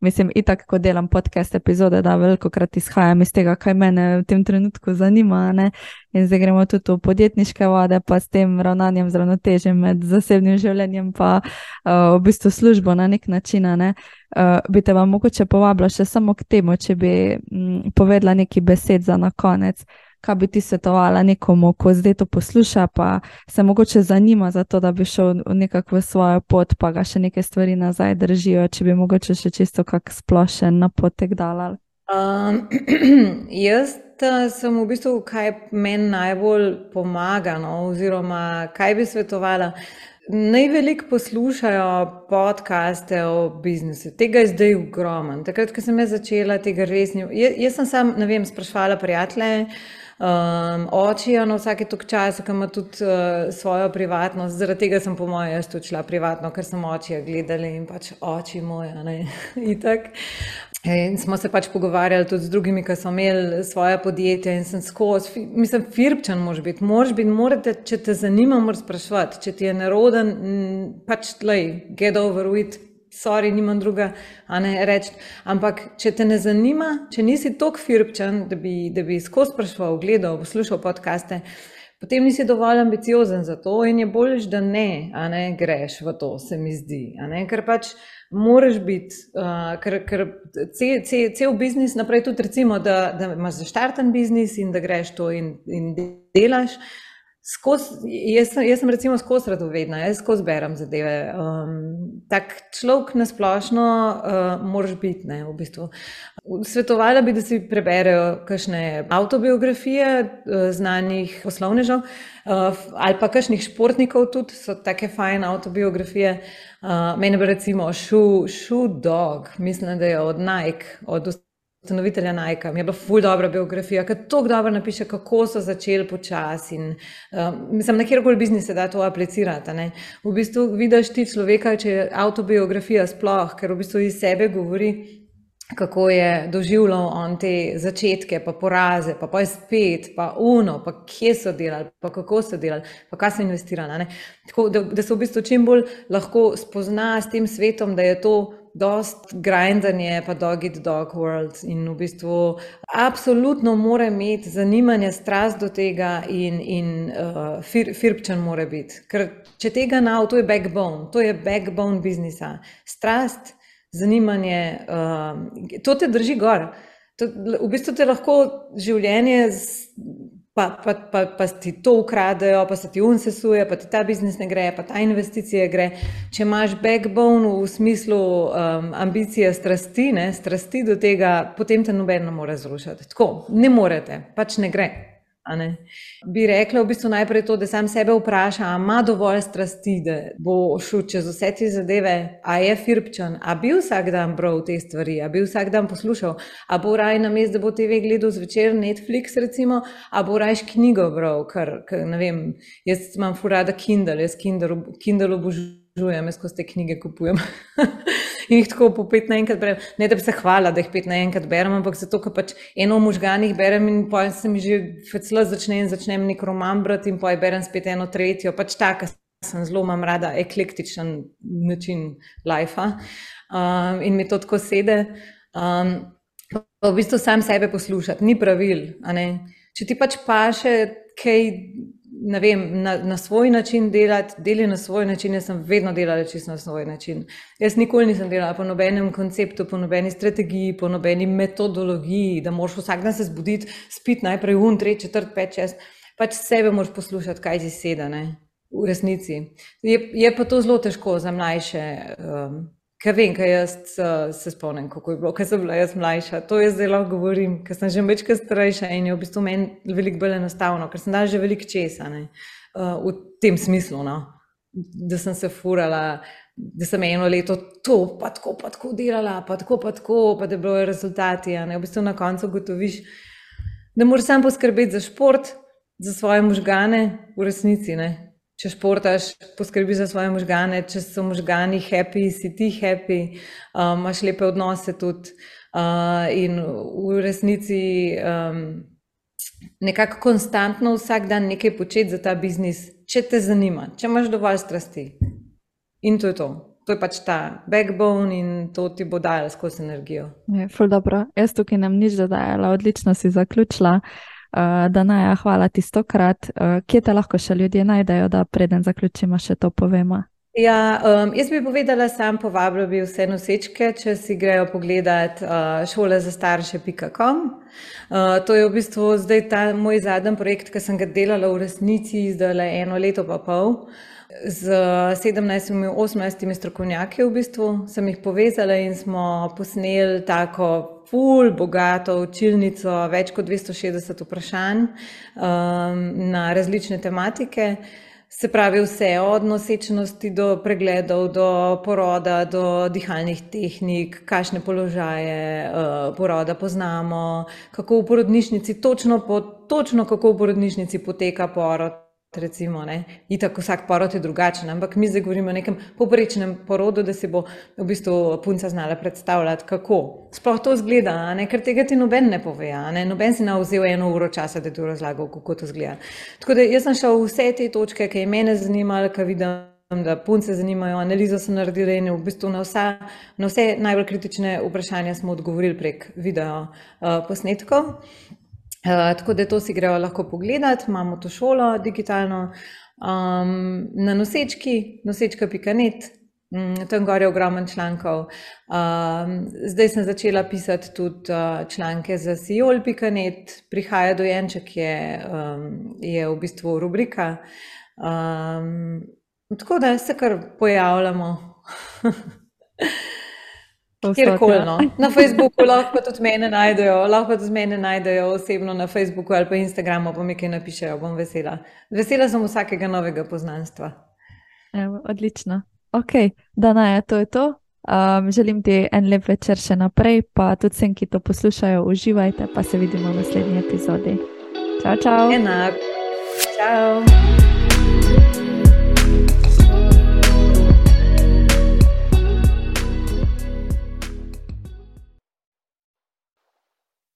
Mislim, itak, ko delam podcast epizode, da veliko krat izhajam iz tega, kaj me v tem trenutku zanima. Ne? In zdaj gremo tudi v podjetniške vode, pa s tem ravnanjem, z ravnotežjem med zasebnim življenjem in uh, v bistvu službo na nek način. Ne? Uh, bi te vam mogoče povabila še samo k temu, če bi mm, povedala nekaj besed za na konec kaj bi ti svetovala nekomu, ko zdaj to posluša, pa se mogoče zanima za to, da bi šel nekako v svojo pot, pa ga še neke stvari nazaj držijo, če bi mogoče še čisto kak splošen napotek dala. Um, jaz sem v bistvu, kaj meni najbolj pomaga, no, oziroma kaj bi svetovala. Najvelik poslušajo podcaste o biznisu, tega je zdaj ogromno. Takrat, ko sem začela, tega res ni. Jaz, jaz sem sam, ne vem, sprašvala prijatelje, Um, oči, ono, vsake tok časa, ki ima tudi uh, svojo privatnost, zaradi tega sem, po mojem, jaz tudi šla privatno, ker sem oči gledala in pač oči moje. In smo se pač pogovarjali tudi z drugimi, ki so imeli svoje podjetje in sem skozi, mislim, firpčen moraš biti, moraš biti, morate, če te zanima, moraš sprašvati, če ti je neroden, pač, lej, get over it, sorry, nimam druga, a ne reči. Ampak, če te ne zanima, če nisi tako firpčen, da bi, da bi skozi sprašval, gledal, poslušal podkaste, potem nisi dovolj ambiciozen za to in je bolj, da ne, a ne greš v to, se mi zdi. Ker pač moraš biti, uh, ker, ker cel, cel, cel biznis naprej tudi recimo, da, da imaš zaštarten biznis in da greš to in, in delaš. Skos, jaz, jaz sem recimo skozi radovedna, jaz skozi berem zadeve. Um, tak človek na splošno uh, moraš biti. Ne, v bistvu. Svetovala bi, da si preberejo kakšne avtobiografije uh, znanih poslovnežev uh, ali pa kakšnih športnikov, tudi so take fajne avtobiografije. Uh, mene pa recimo Shoe Dog, mislim, da je od Nike, od ustanovitelja Nike. Mi je bila ful dobra biografija, ker tako dobro napiše, kako so začeli počasi. Um, mislim, na kjerkoli biznis se da to aplicirati. Ne? V bistvu vidiš ti človeka, če je avtobiografija sploh, ker v bistvu iz sebe govori. Kako je doživljal on te začetke, pa poraze, pa, pa je spet, pa uno, pa kje so delali, pa kako so delali, pa kaj so investirali. Tako da, da se v bistvu čim bolj lahko spozna s tem svetom, da je to dost grindanje, pa dog it dog world. In v bistvu absolutno mora imeti zanimanje, strast do tega in, in uh, fir, firpčen mora biti. Ker če tega nav, to je backbone, to je backbone biznisa. Strast, zanimanje, uh, to te drži gor. To, v bistvu te lahko življenje. Pa, pa, pa, pa ti to ukradajo, pa se ti unsesuje, pa ti ta biznis ne gre, pa ta investicija gre. Če imaš backbone v smislu um, ambicije, strasti, ne, strasti do tega, potem te noben ne more zrušiti. Tako, ne morete, pač ne gre. Bi rekla v bistvu najprej to, da sam sebe vpraša, ali ima dovolj strasti, da bo šel čez vse te zadeve, a je firpčen, a bi vsak dan bral te stvari, a bi vsak dan poslušal, a bo raj na mestu, da bo TV gledal zvečer Netflix, recimo, a bo rajš knjigo bral, ker, ker ne vem, jaz imam furada Kindle, jaz Kindle, Kindle obožujem, jaz ko te knjige kupujem. in jih tako po pet naenkrat berem. Ne da bi se hvala, da jih pet naenkrat berem, ampak zato, ker pač eno v možganjih berem in pojem se mi že fecla začne in začnem nek roman brati in pojem berem spet eno tretjo. Pač taka sem zelo imam rada eklektičen način life um, in mi to tako sede. Um, pa v bistvu sam sebe poslušati, ni pravil. Če ti pač paše, kaj ne vem, na, na svoj način delati, deli na svoj način. Jaz sem vedno delala čisto na svoj način. Jaz nikoli nisem delala po nobenem konceptu, po nobeni strategiji, po nobeni metodologiji, da moraš vsak dan se zbuditi, spiti najprej un, tri, četrt, pet, šest. Pač sebe moraš poslušati, kaj si sedane. V resnici. Je, je pa to zelo težko za mlajše. Um, Ker vem, kaj jaz uh, se spomnim, kako je bilo, ker sem bila jaz mlajša. To jaz lahko govorim, ker sem že večkrat starejša in je v bistvu meni veliko bolj enostavno, ker sem dala že veliko česa ne, uh, v tem smislu, no, da sem se furala, da sem eno leto to, pa tako, pa tako delala, pa tako, pa tako, pa da bojo rezultati. Ne, v bistvu na koncu gotoviš, da moraš sam poskrbeti za šport, za svoje možgane, v resnici. Ne če športaš, poskrbi za svoje možgane, če so možgani happy, si ti happy, um, imaš lepe odnose tudi. Uh, in v resnici um, nekako konstantno vsak dan nekaj početi za ta biznis, če te zanima, če imaš dovolj strasti. In to je to. To je pač ta backbone in to ti bo dajalo skozi energijo. Je, dobro. Jaz tukaj nam nič dodajala, odlično si zaključila. Uh, da naj, hvala ti stokrat. Uh, kje te lahko še ljudje najdejo, da preden zaključimo, še to povemo? Ja, um, jaz bi povedala, sam povabila bi vse nosečke, če si grejo pogledat uh, šole za starše.com. Uh, to je v bistvu zdaj ta moj zadnji projekt, ki sem ga delala v resnici zdaj le eno leto pa pol. Z 17-18 strokovnjaki v bistvu sem jih povezala in smo posneli tako ful, bogato učilnico, več kot 260 vprašanj um, na različne tematike. Se pravi, vse od nosečnosti do pregledov, do poroda, do dihalnih tehnik, kakšne položaje uh, poroda poznamo, kako v porodnišnici, točno, po, točno kako v porodnišnici poteka porod recimo, ne, itak vsak porod je drugačen, ampak mi zdaj govorimo o nekem poprečnem porodu, da si bo v bistvu punca znala predstavljati, kako. Sploh to zgleda, ne, ker tega ti noben ne pove, ne, noben si na vzel eno uro časa, da ti razlagal, kako to zgleda. Tako da jaz sem šel vse te točke, ki je mene zanimalo, ki vidim. Da punce zanimajo, analizo sem naredila in v bistvu na, vsa, na vse najbolj kritične vprašanja smo odgovorili prek video uh, posnetkov. Uh, tako da to si grejo lahko pogledati, imamo to šolo digitalno um, na nosečki, nosečka.net, um, tam gor je ogromen člankov. Um, zdaj sem začela pisati tudi uh, članke za siol.net, prihaja dojenček, je, um, je v bistvu rubrika. Um, tako da se kar pojavljamo. Kjerkoli. No. Na Facebooku lahko tudi mene najdejo, lahko tudi mene najdejo osebno na Facebooku ali pa Instagramu, pa mi kaj napišejo, bom vesela. Vesela sem vsakega novega poznanstva. Evo, odlično. Ok, da naj, to je to. Um, želim ti en lep večer še naprej, pa tudi vsem, ki to poslušajo, uživajte, pa se vidimo v naslednji epizodi. Čau, čau. Enak. Čau.